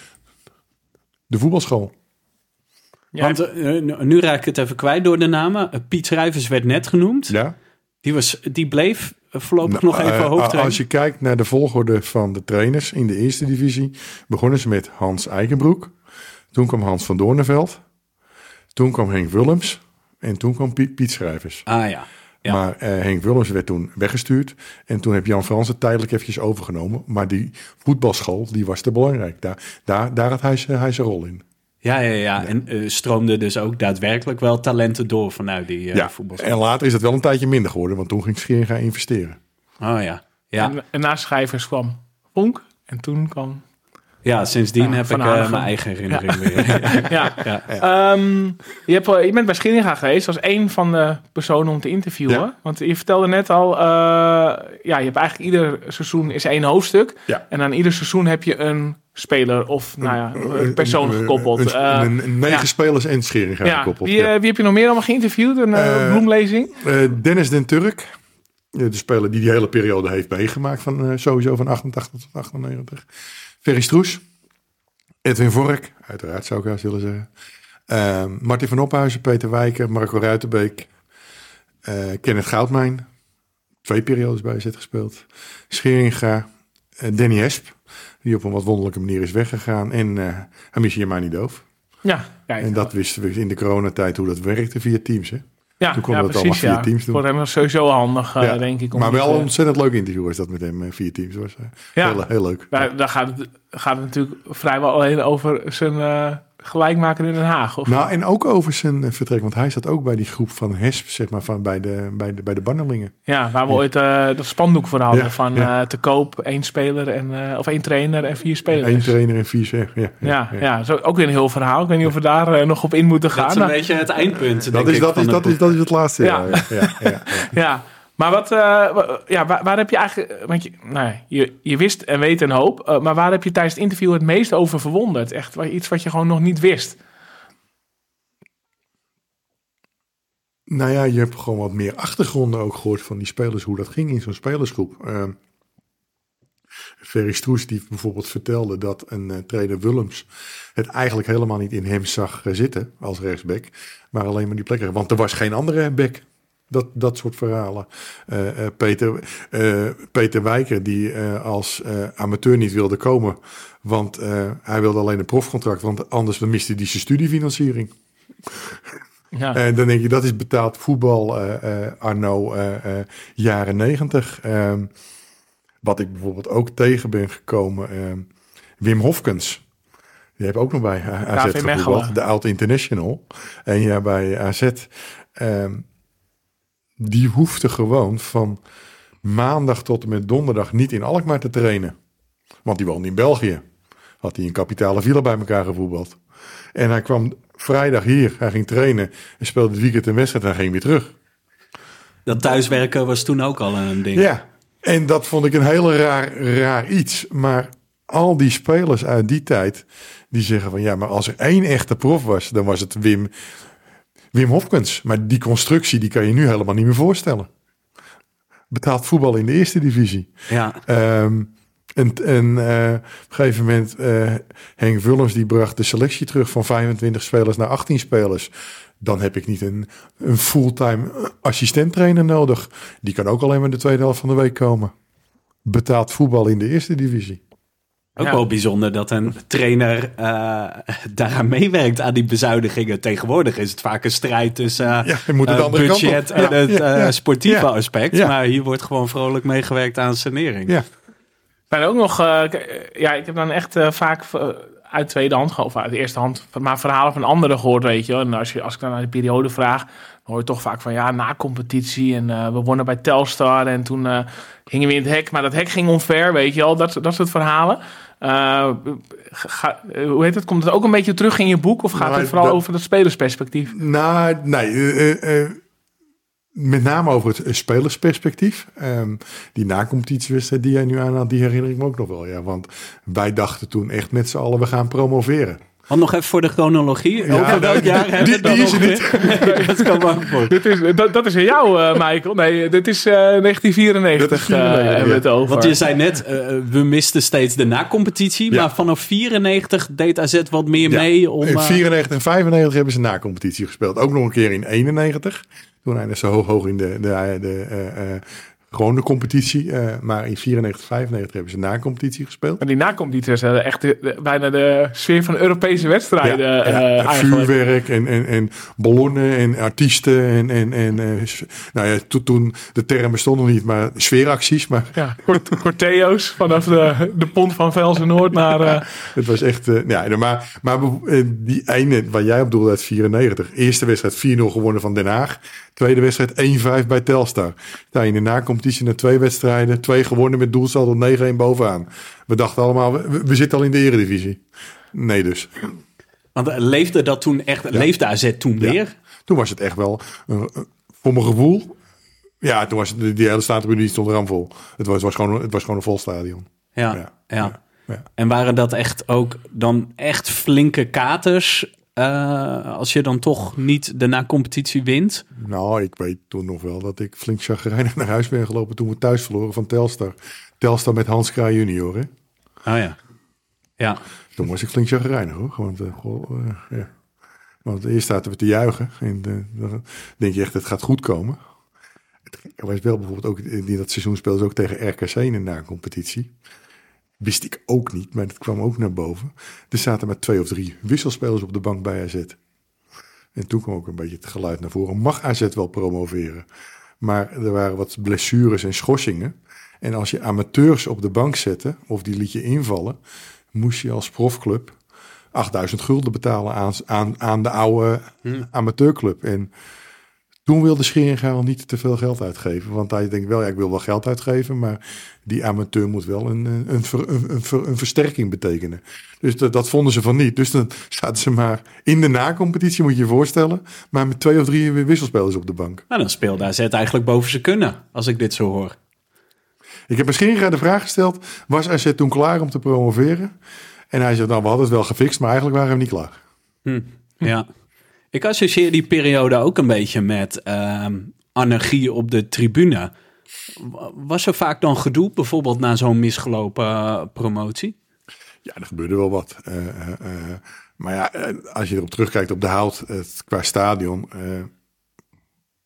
de voetbalschool. Ja, Want eh, nu- raak ik het even kwijt door de namen. Eh, Piet Schrijvers werd net genoemd. Ja? Die, was, die bleef voorlopig Nou, nog even eh, hoofdtrainer. Als je kijkt naar de volgorde van de trainers in de eerste divisie, begonnen ze met Hans Eikenbroek. Toen kwam Hans van Doorneveld. Toen kwam Henk Willems. En toen kwam Piet, Piet Schrijvers. Ah ja. Ja. Maar eh, Henk Willems werd toen weggestuurd. En toen heb Jan Frans het tijdelijk eventjes overgenomen. Maar die voetbalschool, die was te belangrijk. Daar, daar, daar had hij zijn hij zijn rol in. Ja, ja, ja. En eh, stroomde dus ook daadwerkelijk wel talenten door vanuit die eh ja. voetbalschool. En later is het wel een tijdje minder geworden. Want toen ging Scheringa investeren. Oh ja. Ja, En, en na schrijvers kwam Vonk. En toen kwam... ja sindsdien Ja, heb ik Hanegem. mijn eigen herinnering weer. Ja. Ja. Ehm, je, hebt, je bent bij Scheringa geweest als een van de personen om te interviewen. Ja. Want je vertelde net al, eh, ja, je hebt eigenlijk ieder seizoen is één hoofdstuk. Ja. En aan ieder seizoen heb je een speler of nou ja, een persoon gekoppeld. Eh, negen ja. spelers en Scheringa ja. gekoppeld. Wie, ja. wie heb je nog meer allemaal geïnterviewd? Een bloemlezing? Dennis den Turk. De speler die die hele periode heeft meegemaakt. Van, sowieso van 88 tot 98. Ferry Stroes. Edwin Vork. Uiteraard zou ik juist willen zeggen. Eh, Martin van Ophuizen. Peter Wijker. Marco Ruitenbeek. eh, Kenneth Goudmijn. Twee periodes bij zit gespeeld. Scheringa. eh, Danny Esp. Die op een wat wonderlijke manier is weggegaan. En uh, Hamishi Yamani Doof. Ja, kijk. En dat wisten we in de coronatijd hoe dat werkte via Teams. Hè? Ja, toen kon ja, dat precies, allemaal ja. Teams doen. Voor hem was sowieso handig, eh, denk ik. om Maar wel eh, een ontzettend leuk interview was dat met hem eh, via Teams. was eh, Ja. heel, heel leuk. Daar, daar gaat, het, gaat het natuurlijk vrijwel alleen over zijn eh gelijkmaker in Den Haag. Of? Nou, en ook over zijn eh, vertrek, want hij zat ook bij die groep van HESP, zeg maar, van bij de, bij de, bij de Bannerlingen. Ja, waar we ooit eh, dat spandoek voor hadden. Ja, van ja. eh, te koop één speler en, eh, of één trainer en vier spelers. Eén trainer en vier zeg. Ja, ja, ja. zo, ook weer een heel verhaal. Ik weet niet of we daar nog op in moeten gaan. Dat is een Nou, beetje het eindpunt. Dat, denk is, ik, dat, is, het dat, is, dat is het laatste. Ja. Ja. Ja, ja, ja, ja. ja, Maar wat, eh, ja, waar, heb je eigenlijk, want je, nou, je, je wist en weet een hoop, eh, maar waar heb je tijdens het interview het meest over verwonderd? Echt iets wat je gewoon nog niet wist. Nou ja, je hebt gewoon wat meer achtergronden ook gehoord van die spelers, hoe dat ging in zo'n spelersgroep. Ehm Ferry Stroes die bijvoorbeeld vertelde dat een eh, trainer Willems het eigenlijk helemaal niet in hem zag zitten als rechtsback, maar alleen maar die plekken. Want er was geen andere back. Dat, dat soort verhalen. Eh, eh, Peter, eh, Peter Wijker, die als amateur niet wilde komen, want hij wilde alleen een profcontract, want anders miste hij zijn studiefinanciering. Ja. En dan denk je, dat is betaald voetbal eh, jaren negentig. Ehm, wat ik bijvoorbeeld ook tegen ben gekomen, ehm, Wim Hofkens. Die heb ook nog bij AZ gevoetbald, de oud international. En ja, bij AZ. Ehm, die hoefde gewoon van maandag tot en met donderdag niet in Alkmaar te trainen. Want die woonde in België. Had hij een kapitale villa bij elkaar gevoetbald. En hij kwam vrijdag hier. Hij ging trainen en speelde het weekend een wedstrijd en ging weer terug. Dat thuiswerken was toen ook al een ding. Ja, en dat vond ik een heel raar, raar iets. Maar al die spelers uit die tijd, die zeggen van ja, maar als er één echte prof was, dan was het Wim, Wim Hofkens. Maar die constructie, die kan je nu helemaal niet meer voorstellen. Betaald voetbal in de eerste divisie. Ja. Ehm, en en eh, op een gegeven moment, eh, Henk Vullens die bracht de selectie terug van 25 spelers naar 18 spelers. Dan heb ik niet een, een fulltime assistent-trainer nodig. Die kan ook alleen maar de tweede helft van de week komen. Betaald voetbal in de eerste divisie. Ook Ja. wel bijzonder dat een trainer eh, daaraan meewerkt aan die bezuinigingen. Tegenwoordig is het vaak een strijd tussen eh, Ja, je moet het eh, budget en Ja, het eh, ja. sportieve Ja. aspect. Ja. Maar hier wordt gewoon vrolijk meegewerkt aan sanering. Ja, zijn ook nog, ja, ik heb dan echt vaak uit tweede hand, of uit de eerste hand, maar verhalen van anderen gehoord, weet je. wel. En als, je, als ik dan naar de periode vraag, dan hoor je toch vaak van ja, na competitie en eh, we wonnen bij Telstar en toen eh, gingen we in het hek, maar dat hek ging onver, weet je wel. Dat, dat soort verhalen. Eh, ga- hoe heet het? Komt het ook een beetje terug in je boek of gaat Nou, het vooral dat- over dat spelersperspectief? nou, nee. eh, eh, met name over het spelersperspectief. Ehm, die nacompetitiewedstrijd die jij nu aanhaalt, die herinner ik me ook nog wel. Ja, want wij dachten toen echt met z'n allen, we gaan promoveren. Want nog even voor de chronologie. Ja, Over welk jaar die- hebben we die is? Nee, dat kan voor. Dit is, dat, dat is in jou, eh, Michael. Nee, dit is eh 1994. Dat is 94, eh, hebben we het over. Want je zei net, eh, we misten steeds de nacompetitie. Ja. Maar vanaf 94 deed AZ wat meer Ja. mee om... In eh, 94 en 95 hebben ze na-competitie gespeeld. Ook nog een keer in 91. Toen eindigde ze hoog, hoog in de, de, de eh, gewone competitie. Eh, maar in 94, 95 hebben ze na-competitie gespeeld. Maar die nacompetitie is eh, echt de- de- bijna de sfeer van Europese wedstrijden. Ja, eh, ja, vuurwerk en, en, en ballonnen en artiesten. En, en, en, nou ja, to- toen de term bestond nog niet, maar sfeeracties. Maar Ja, Cort- Corteo's vanaf de, de pont van Velsen Noord naar... het was echt. ja, maar, maar die ene waar jij op doelde uit 94. Eerste wedstrijd 4-0 gewonnen van Den Haag. Tweede wedstrijd 1-5 bij Telstar. Sta je in de na-competitie na twee wedstrijden. Twee gewonnen met doelsaldo 9-1 bovenaan. We dachten allemaal, we, we zitten al in de eredivisie. Nee dus. Want eh, leefde dat toen echt, leefde AZ toen Ja. weer? Toen was het echt wel, eh, voor mijn gevoel... Ja, toen was het, die hele die stond ramvol. Het was, was gewoon, het was gewoon een vol stadion. Ja, Ja, ja. ja, ja. En waren dat echt ook dan echt flinke katers... eh, als je dan toch niet de na-competitie wint? Nou, ik weet toen nog wel dat ik flink chagrijnig naar huis ben gelopen... toen we thuis verloren van Telstar. Telstar met Hans Kraaij junior, hè. Oh ja. Ja, Toen was ik flink chagrijnig, hoor. Want, eh, goh, eh, ja. Want eerst zaten we te juichen. En dan denk je echt, het gaat goed komen. Het was wel bijvoorbeeld ook... In dat seizoen speelden ze ook tegen RKC in de na-competitie. Wist ik ook niet, maar dat kwam ook naar boven. Er zaten maar twee of drie wisselspelers op de bank bij AZ. En toen kwam ook een beetje het geluid naar voren. Mag AZ wel promoveren? Maar er waren wat blessures en schorsingen. En als je amateurs op de bank zette, of die liet je invallen, moest je als profclub 8000 gulden betalen aan, aan, aan de oude amateurclub. En Toen wilde Scheringa al niet te veel geld uitgeven. Want hij denkt wel, ja, ik wil wel geld uitgeven. Maar die amateur moet wel een, een, een, ver- een, een ver- een versterking betekenen. Dus dat, dat vonden ze van niet. Dus dan zaten ze maar in de na-competitie, moet je je voorstellen. Maar met twee of drie wisselspelers op de bank. Nou, dan speelde AZ eigenlijk boven zijn kunnen, als ik dit zo hoor. Ik heb misschien de vraag gesteld, was AZ toen klaar om te promoveren? En hij zegt, nou, we hadden het wel gefixt, maar eigenlijk waren we niet klaar. Ja. Ik associeer die periode ook een beetje met ehm, anarchie op de tribune. Was er vaak dan gedoe, bijvoorbeeld na zo'n misgelopen eh, promotie? Ja, er gebeurde wel wat. Eh, eh, maar ja, als je erop terugkijkt op de hout, het, qua stadion,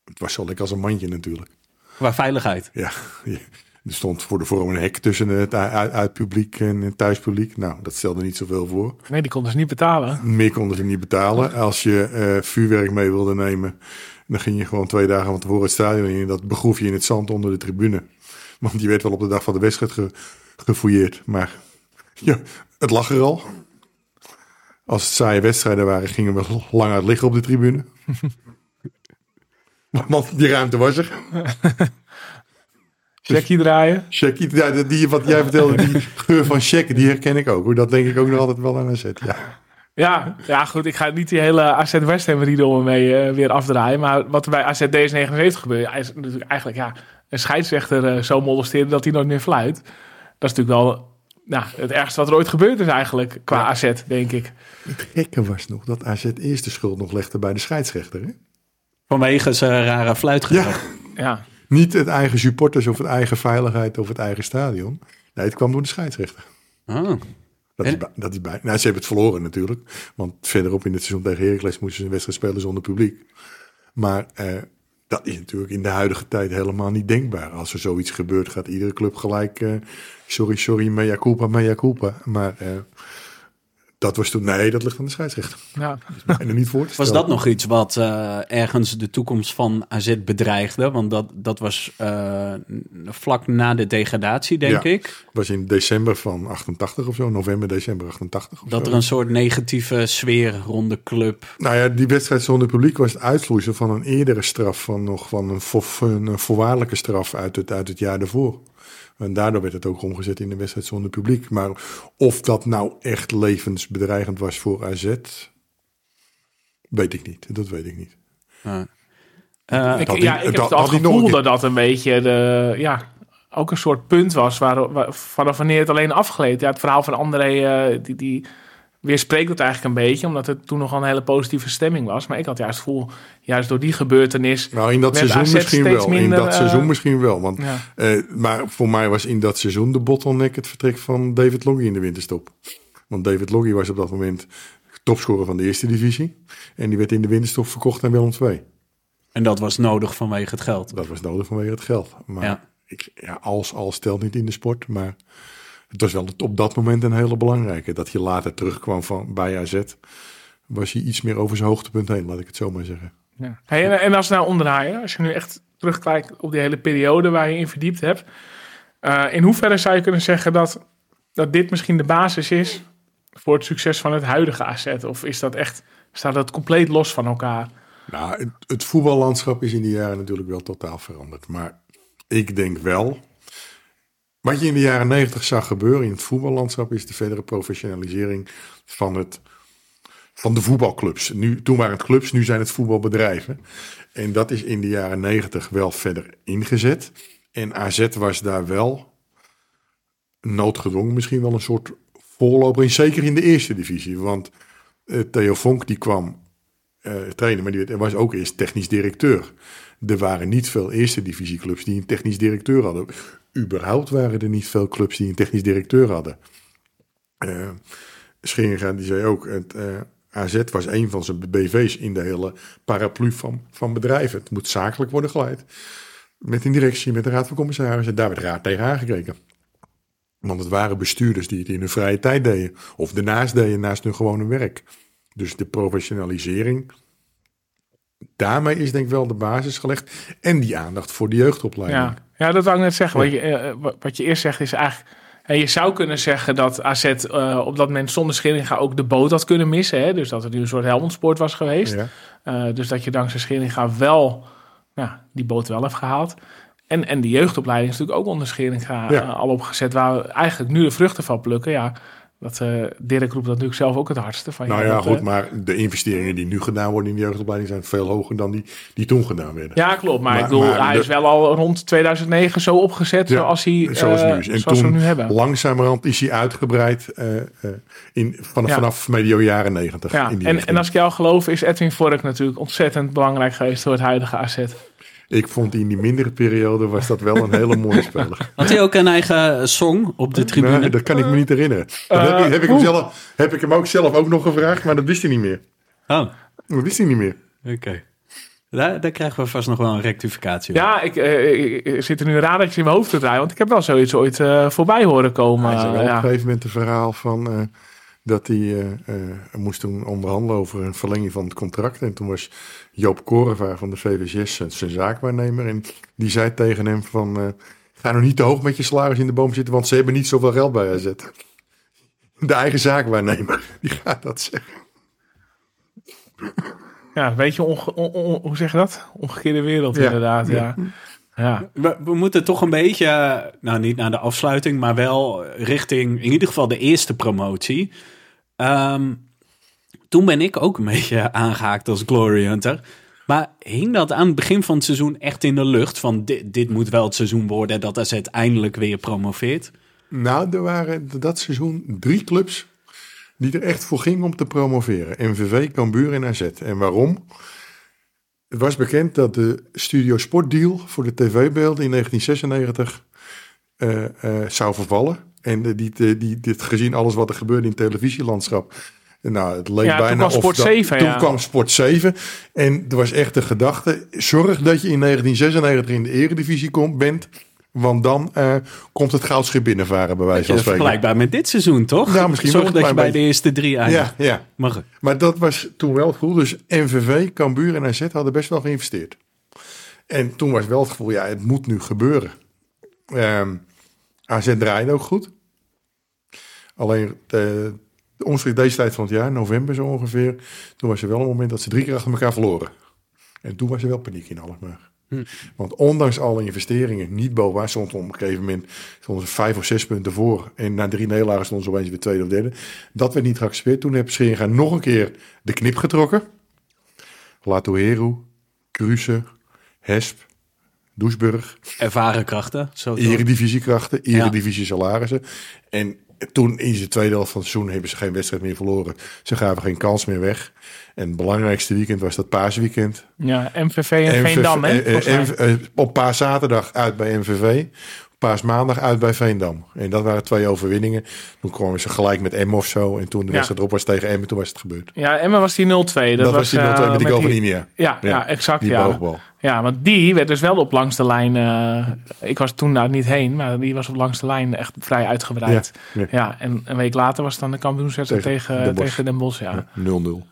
het was zo lekker als een mandje natuurlijk. Qua veiligheid. Ja, je- er stond voor de vorm een hek tussen het uitpubliek en het thuispubliek. Nou, dat stelde niet zoveel voor. Nee, die konden ze niet betalen. Meer konden ze niet betalen. Als je eh, vuurwerk mee wilde nemen, dan ging je gewoon twee dagen van tevoren het stadion in. Dat begroef je in het zand onder de tribune. Want die werd wel op de dag van de wedstrijd ge, gefouilleerd. Maar ja, het lag er al. Als het saaie wedstrijden waren, gingen we lang uit liggen op de tribune. Want die ruimte was er. Jackie draaien. Check, ja, die, wat jij vertelde, die geur van check, die herken ik ook. hoor. Dat denk ik ook nog altijd wel aan zet. Ja. Ja, ja, goed. Ik ga niet die hele AZ West Ham riedel mee eh, weer afdraaien. Maar wat er bij AZ DS79 gebeurt, hij is natuurlijk eigenlijk ja, een scheidsrechter eh, zo molesteren dat hij nooit meer fluit. Dat is natuurlijk wel nou, het ergste wat er ooit gebeurd is eigenlijk qua AZ, denk ik. Het gekke was nog dat AZ eerst de schuld nog legde bij de scheidsrechter. Hè? Vanwege zijn rare fluitgedrag. Ja, Niet het eigen supporters of het eigen veiligheid of het eigen stadion. Nee, het kwam door de scheidsrechter. Oh. Dat is, En- bij, dat is bij. Nou, ze hebben het verloren natuurlijk. Want verderop in het seizoen tegen Heracles moesten ze een wedstrijd spelen zonder publiek. Maar eh, dat is natuurlijk in de huidige tijd helemaal niet denkbaar. Als er zoiets gebeurt, gaat iedere club gelijk... eh, sorry, sorry, mea culpa, mea culpa. Maar eh, dat was toen... Nee, dat ligt aan de scheidsrechter. ja. En er niet voor Was dat nog iets wat eh, ergens de toekomst van AZ bedreigde? Want dat, dat was eh, vlak na de degradatie, denk Ja. ik. was in december van 88 of zo. November, december 88 of Dat zo. er een soort negatieve sfeer rond de club. Nou ja, die wedstrijd zonder publiek was het uitvloeisel van een eerdere straf. Van nog van een, vo- een voorwaardelijke straf uit het, uit het jaar daarvoor. En daardoor werd het ook omgezet in de wedstrijd zonder publiek. Maar of dat nou echt levensbedreigend was voor AZ, weet ik niet. Dat weet ik niet. Eh, Ik, ja, ik heb dat- het gevoel dat dat een beetje de, ja, ook een soort punt was waar, waar, vanaf wanneer het alleen afgeleed. Ja, het verhaal van André, eh, die, die weerspreekt het eigenlijk een beetje, omdat het toen nog een hele positieve stemming was. Maar ik had juist het gevoel, juist door die gebeurtenis. Nou, in dat seizoen AZ misschien wel. minder, in dat eh, seizoen misschien wel. Want, Ja. eh, maar voor mij was in dat seizoen de bottleneck het vertrek van David Loggy in de winterstop. Want David Loggy was op dat moment topscorer van de eerste divisie. En die werd in de winterstop verkocht naar Willem II. en dat was nodig vanwege het geld. Dat was nodig vanwege het geld. Maar Ja. ik, ja, als, als telt niet in de sport. Maar het was wel op dat moment een hele belangrijke. Dat je later terugkwam van, bij AZ. Was hij iets meer over zijn hoogtepunt heen, laat ik het zo maar zeggen. Ja. Hey, en, en als we nou omdraaien, als je nu echt terugkijkt op die hele periode waar je in verdiept hebt. eh, in hoeverre zou je kunnen zeggen dat, dat dit misschien de basis is voor het succes van het huidige AZ? Of is dat echt, staat dat compleet los van elkaar? Nou, het, het voetballandschap is in die jaren natuurlijk wel totaal veranderd. Maar ik denk wel. Wat je in de jaren negentig zag gebeuren in het voetballandschap is de verdere professionalisering van, het, van de voetbalclubs. Nu, toen waren het clubs, nu zijn het voetbalbedrijven. En dat is in de jaren negentig wel verder ingezet. En AZ was daar wel noodgedwongen misschien wel een soort voorloper in. Zeker in de eerste divisie. Want eh, Theo Vonk die kwam eh, trainen, maar die was ook eerst technisch directeur. Er waren niet veel eerste divisieclubs die een technisch directeur hadden. Überhaupt waren er niet veel clubs die een technisch directeur hadden. Eh Scheringa die zei ook, het, eh, AZ was een van zijn BV's in de hele paraplu van, van bedrijven. Het moet zakelijk worden geleid. Met een directie, met de raad van commissarissen. Daar werd raad tegen aangekeken. Want het waren bestuurders die het in hun vrije tijd deden. Of ernaast deden, naast hun gewone werk. Dus de professionalisering. Daarmee is denk ik wel de basis gelegd. En die aandacht voor de jeugdopleiding. Ja, ja dat wou ik net zeggen. Wat, je, eh, wat- wat je eerst zegt is eigenlijk... En je zou kunnen zeggen dat AZ eh, op dat moment zonder Scheringa ook de boot had kunnen missen. Hè? Dus dat het nu een soort Helmond Sport was geweest. Ja. Eh, dus dat je dankzij Scheringa wel ja, die boot wel heeft gehaald. En, en de jeugdopleiding is natuurlijk ook onder Scheringa Ja. eh, al opgezet. Waar we eigenlijk nu de vruchten van plukken. Ja, dat, eh Dirk roept dat natuurlijk zelf ook het hardste. Van, Nou ja, dat, goed, eh, maar de investeringen die nu gedaan worden in de jeugdopleiding zijn veel hoger dan die die toen gedaan werden. Ja, klopt. Maar, Maar- ik bedoel, maar hij de- is wel al rond 2009 zo opgezet Ja, zoals hij zoals eh, nu is. En zoals toen we nu hebben. langzamerhand is hij uitgebreid eh, eh, in, vanaf, Ja. vanaf medio jaren negentig. Ja, in die en, richting. en als ik jou geloof, is Edwin Vork natuurlijk ontzettend belangrijk geweest voor het huidige AZ. Ik vond in die mindere periode was dat wel een hele mooie speler. Had hij ook een eigen song op de tribune? Nee, dat kan ik me niet herinneren. Dat Eh, heb, ik, heb, ik hem zelf, heb ik hem ook zelf ook nog gevraagd, maar dat wist hij niet meer. Oh, Dat wist hij niet meer. oké. Daar, daar krijgen we vast nog wel een rectificatie op. Ja, ik, eh, ik, ik zit er nu raar dat je in mijn hoofd te draaien, want ik heb wel zoiets ooit eh, voorbij horen komen. Eh, op ja. een gegeven moment een verhaal van eh, dat hij eh, eh, moest toen onderhandelen over een verlenging van het contract. En toen was Joop Korevaar van de VVS zijn- zaakwaarnemer. En die zei tegen hem van, eh, ga nou niet te hoog met je salaris in de boom zitten, want ze hebben niet zoveel geld bij AZ. De eigen zaakwaarnemer, die gaat dat zeggen. Ja, een beetje, onge- on- on- hoe zeg je dat? Omgekeerde wereld Ja. inderdaad, ja. ja. We, we moeten toch een beetje, nou niet naar de afsluiting, maar wel richting in ieder geval de eerste promotie. Ehm, toen ben ik ook een beetje aangehaakt als Glory Hunter. Maar hing dat aan het begin van het seizoen echt in de lucht? Van dit, moet wel het seizoen worden dat AZ eindelijk weer promoveert? Nou, er waren dat seizoen drie clubs die er echt voor gingen om te promoveren. MVV, Cambuur en AZ. En waarom? Het was bekend dat de Studio Sportdeal voor de tv-beelden in 1996 eh, eh, zou vervallen. En eh, die, die, die, dit, gezien alles wat er gebeurde in het televisielandschap. Nou, het leek Ja, toen bijna kwam of Sport dat- 7, Toen ja. kwam Sport 7. En er was echt de gedachte: zorg dat je in 1996 in de Eredivisie komt, bent. Want dan eh, komt het goudschip binnenvaren, bij wijze van Ja, spreken. vergelijkbaar met dit seizoen, toch? Ja, misschien Zorg dat je bij de eerste drie eindigt. Ja, ja. Maar. Maar dat was toen wel het gevoel. Dus MVV, Cambuur en AZ hadden best wel geïnvesteerd. En toen was wel het gevoel, ja, het moet nu gebeuren. Ehm AZ draaide ook goed. Alleen de, de omstreeks deze tijd van het jaar, november zo ongeveer, toen was er wel een moment dat ze drie keer achter elkaar verloren. En toen was er wel paniek in Alkmaar. Want ondanks alle investeringen, niet bovenaan stond op een gegeven moment stonden ze vijf of zes punten voor. En na drie nederlagen stonden ze opeens weer tweede of derde. Dat werd niet geaccepteerd. Toen heeft Scheringa nog een keer de knip getrokken. Latoheru, Kruse, Hesp, Doesburg, Ervaren krachten. Zo toch? eredivisiekrachten, eredivisie salarissen. En toen in de tweede helft van het seizoen hebben ze geen wedstrijd meer verloren. Ze gaven geen kans meer weg. En het belangrijkste weekend was dat paasweekend. Ja, MVV en MVV Veendam, hè? eh, eh, eh, op paaszaterdag uit bij MVV. Paasmaandag uit bij Veendam. En dat waren twee overwinningen. Toen kwamen ze gelijk met M of zo. En toen de Ja. wedstrijd erop was tegen M, toen was het gebeurd. Ja, Emma was die 0-2. Dat, Dat, was die 0-2 eh, met die goal van die- Inia. Ja, ja, exact. Die ja. boogbal. Ja, want die werd dus wel op langs de lijn. eh, ik was toen daar niet heen, maar die was op langs de lijn echt vrij uitgebreid. Ja, en een week later was het dan de kampioenswedstrijd Tegen tegen, Den Bosch. tegen Den Bosch. Ja. 0-0.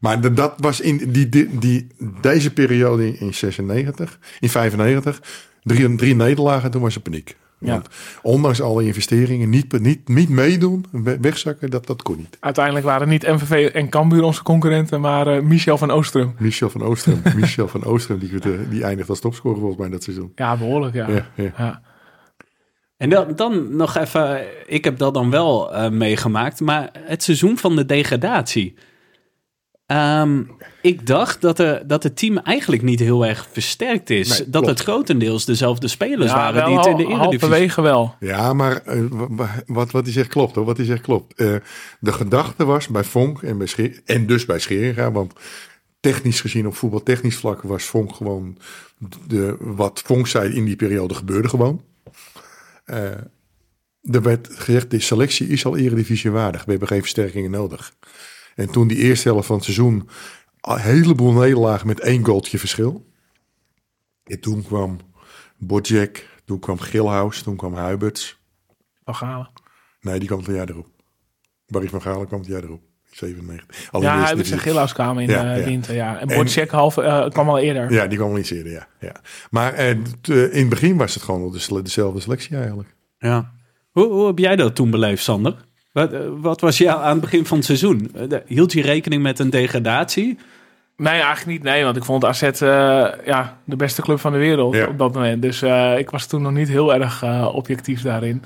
Maar de- dat was in die, die, die, deze periode in 96, in 95, drie, drie nederlagen, toen was er paniek. Ja. Want ondanks alle investeringen, niet, niet, niet meedoen, we- wegzakken, dat, dat kon niet. Uiteindelijk waren niet MVV en Cambuur onze concurrenten, maar eh, Michel van Oostrum. Michel van Oostrum, Michel van Oostrum die, die eindigt als topscorer volgens mij dat seizoen. Ja, behoorlijk, ja. Ja, ja. ja. En dan, dan nog even, ik heb dat dan wel eh, meegemaakt, maar het seizoen van de degradatie. Ehm, ik dacht dat, er, dat het team eigenlijk niet heel erg versterkt is. Nee, dat klopt. het grotendeels dezelfde spelers Ja, waren die het in de Eredivisie... halverwege wel. Ja, maar eh, wa- wa- wat, wat hij zegt klopt hoor. Wat hij zegt klopt. Eh, de gedachte was bij Vonk en, bij en dus bij Scheringa, want technisch gezien op voetbaltechnisch vlak was Vonk gewoon de, wat Vonk zei in die periode gebeurde gewoon. Eh, er werd gezegd, de selectie is al eredivisie waardig. We hebben geen versterkingen nodig. En toen die eerste helft van het seizoen een heleboel nederlagen met één goaltje verschil. En toen kwam Bodjek, toen kwam Gilhuis, toen kwam Huiberts. Van Galen. Nee, die kwam het jaar erop. Barry van Galen kwam het jaar erop. 97. Al in Ja, zijn divisie. Gilhuis kwamen in Ja, de ja. winter. Ja. En En- half, eh, kwam al eerder. Ja, die kwam al iets eerder, ja. ja. Maar eh, t- eh, in het begin was het gewoon dezelfde selectie eigenlijk. Ja. Hoe, hoe heb jij dat toen beleefd, Sander? Wat, eh, wat was jou aan het begin van het seizoen? Eh, Hield je rekening met een degradatie? Nee, eigenlijk niet. Nee, want ik vond AZ eh, ja, de beste club van de wereld Ja. op dat moment. Dus eh, ik was toen nog niet heel erg eh, objectief daarin.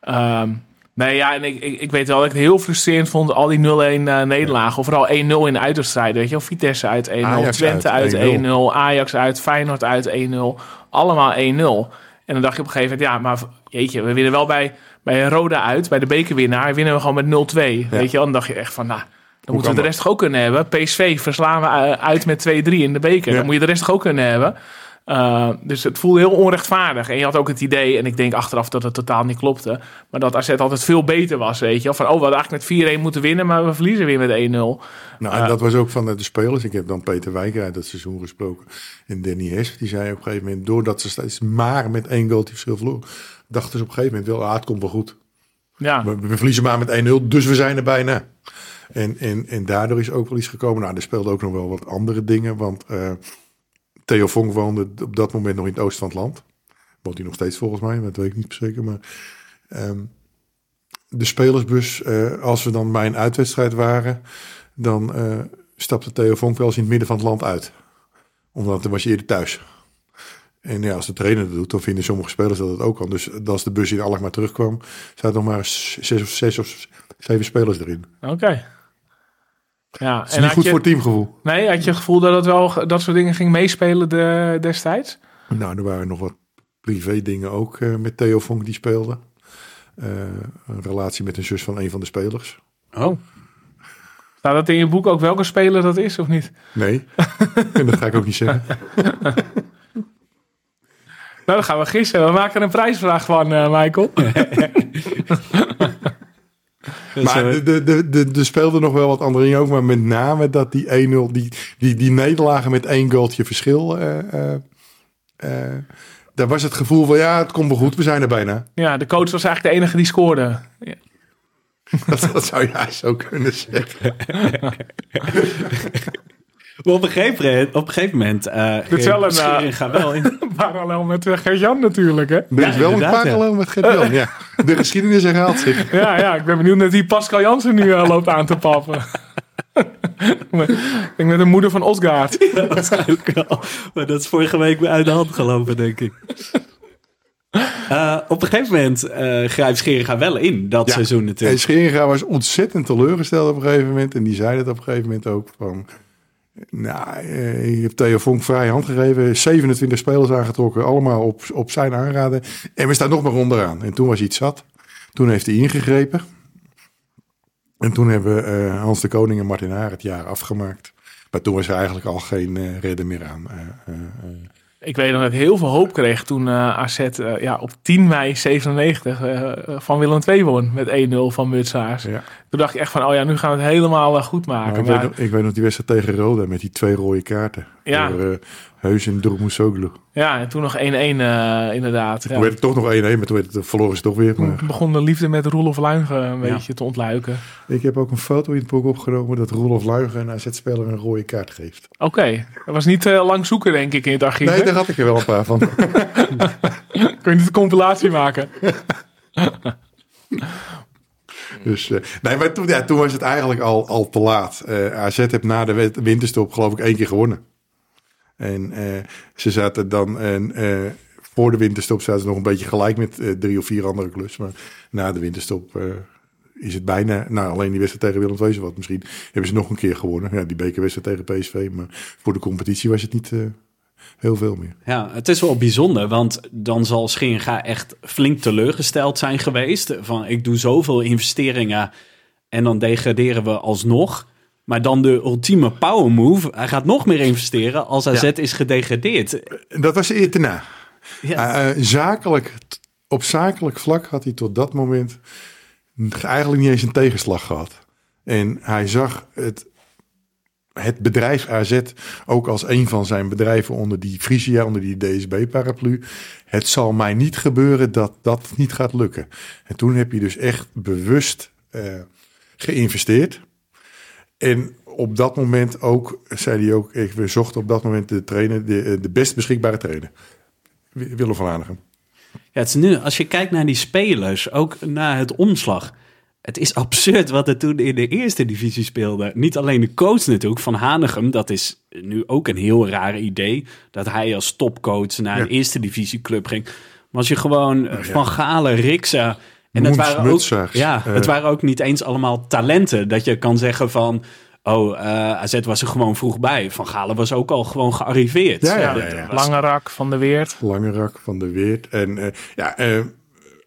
Ehm, nee, ja, en ik, ik, ik weet wel dat ik het heel frustrerend vond, al die 0-1 eh, nederlagen. Of vooral 1-0 in de uitwedstrijden, weet je wel. Vitesse uit 1-0, Ajax Twente uit uit 1-0, 1-0. Ajax uit, Feyenoord uit 1-0. Allemaal 1-0. En dan dacht je op een gegeven moment, ja, maar jeetje, we winnen wel bij, bij Roda uit, bij de bekerwinnaar, winnen we gewoon met 0-2. Weet je dan dacht je echt van, nou, dan moeten we de rest toch ook kunnen hebben. PSV verslaan we eh, uit met 2-3 in de beker. Ja. Dan moet je de rest toch ook kunnen hebben. Uh, dus het voelde heel onrechtvaardig. En je had ook het idee, en ik denk achteraf dat het totaal niet klopte, maar dat AZ altijd veel beter was, weet je. Van, oh, we hadden eigenlijk met 4-1 moeten winnen, maar we verliezen weer met 1-0. Nou, en dat was ook van de spelers. Ik heb dan Peter Wijk uit dat seizoen gesproken. En Danny Hes, die zei op een gegeven moment... doordat ze steeds maar met één goal verschil verloren... dachten ze op een gegeven moment wel, ah, het komt wel goed. Ja, We, we verliezen maar met 1-0, dus we zijn er bijna. En, en, en daardoor is ook wel iets gekomen. Nou, er speelden ook nog wel wat andere dingen. Want eh, Theo Vonk woonde op dat moment nog in het oosten van het land. Woont hij nog steeds volgens mij, dat weet ik niet zeker. Maar ehm, de spelersbus, eh, als we dan bij een uitwedstrijd waren... dan eh, stapte Theo Vonk wel eens in het midden van het land uit. Omdat dan was je eerder thuis. En ja, als de trainer dat doet, dan vinden sommige spelers dat het ook kan. Dus als de bus in Alkmaar terugkwam, zaten nog maar zes of, zes of zeven spelers erin. oké. Ja, Dat is niet had goed je, voor teamgevoel. Nee, had je het gevoel dat het wel dat soort dingen ging meespelen de, destijds? Nou, er waren nog wat privé dingen ook eh, met Theo Vonk die speelde. Eh, een relatie met een zus van een van de spelers. Oh. Staat dat in je boek ook welke speler dat is of niet? Nee, en dat ga ik ook niet zeggen. Nou, dan gaan we gissen. We maken er een prijsvraag van, eh, Michael. Maar de, de, de, de, er speelden nog wel wat andere dingen ook. Maar met name dat die 1-0, die, die, die nederlagen met één goaltje verschil. eh, eh, eh, daar was het gevoel van ja, het komt wel goed, we zijn er bijna. Ja, de coach was eigenlijk de enige die scoorde. Ja. Dat, dat zou je zo kunnen zeggen. Maar op een gegeven moment, op een gegeven moment uh, is wel een, uh, gaat wel in. Parallel met uh, Gert-Jan natuurlijk, hè? Er is Ja, wel een parallel met Gert-Jan, ja. De geschiedenis herhaalt zich. Ja, ja, ik ben benieuwd naar die Pascal Jansen nu uh, loopt aan te pappen. ik denk met de moeder van Osgaard. Ja, waarschijnlijk wel. Maar dat is vorige week uit de hand gelopen, denk ik. Uh, op een gegeven moment uh, grijpt Scheringa wel in, dat Ja, seizoen En natuurlijk. Scheringa was ontzettend teleurgesteld op een gegeven moment. En die zei het op een gegeven moment ook van... Nou, eh, je hebt Theo Vonk vrije hand gegeven. 27 spelers aangetrokken, allemaal op, op zijn aanraden. En we staan nog maar onderaan. En toen was iets zat. Toen heeft hij ingegrepen. En toen hebben eh, Hans de Koning en Martin Haar het jaar afgemaakt. Maar toen was er eigenlijk al geen eh redder meer aan. Ik weet nog dat ik heel veel hoop kreeg toen uh, AZ uh, ja, op 10 mei 97 uh, van Willem II won met 1-0 van Mutsaars. Ja. Toen dacht ik echt van, oh ja, nu gaan we het helemaal goed maken. Maar ik, weet nog, ik weet nog die wedstrijd tegen Roda met die twee rode kaarten. Ja. Door Heus en Droemoesoglu. Ja, en toen nog 1-1 uh, inderdaad. Toen ja. werd het toch nog 1-1, maar toen werd het, verloren ze toch weer. Maar... Toen begon de liefde met Roelof Luigen een ja. beetje te ontluiken. Ik heb ook een foto in het boek opgenomen dat Roelof Luigen een AZ-speler een rode kaart geeft. Oké, okay. dat was niet uh, lang zoeken denk ik in het archief. Nee, hè? daar had ik er wel een paar van. Kun je niet een compilatie maken? Dus, uh, nee, maar toen, ja, toen was het eigenlijk al, al te laat. Uh, AZ heeft na de winterstop geloof ik één keer gewonnen. En uh, ze zaten dan voor de winterstop zaten ze nog een beetje gelijk met drie of vier andere clubs. Maar na de winterstop is het bijna, nou alleen die wedstrijd tegen Willem II wat misschien hebben ze nog een keer gewonnen. Ja, die bekerwedstrijd tegen PSV, maar voor de competitie was het niet heel veel meer. Ja, het is wel bijzonder, want dan zal Scheringa echt flink teleurgesteld zijn geweest. Van ik doe zoveel investeringen en dan degraderen we alsnog. Maar dan de ultieme power move. Hij gaat nog meer investeren als AZ ja. is gedegradeerd. Dat was eerder daarna. Ja. Uh, zakelijk, op zakelijk vlak had hij tot dat moment eigenlijk niet eens een tegenslag gehad. En hij zag het, het bedrijf AZ ook als een van zijn bedrijven onder die Frisia, onder die DSB-paraplu. Het zal mij niet gebeuren dat dat niet gaat lukken. En toen heb je dus echt bewust uh, geïnvesteerd. En op dat moment ook, zei hij ook, we zochten op dat moment de trainer, de, de best beschikbare trainer. Willem van Hanegem. Ja, het is nu, als je kijkt naar die spelers, ook naar het omslag. het is absurd wat er toen in de eerste divisie speelde. Niet alleen de coach natuurlijk, Van Hanegem. Dat is nu ook een heel raar idee. Dat hij als topcoach naar een Ja. eerste divisieclub ging. Maar als je gewoon eh, Van Galen, Riksen... En het waren, ook, ja, eh. het waren ook niet eens allemaal talenten. Dat je kan zeggen van... Oh, eh, AZ was er gewoon vroeg bij. Van Galen was ook al gewoon gearriveerd. Ja, ja, dat ja, ja. was- Lange rak van de Weert. Langerak van de Weert. En eh, ja, eh,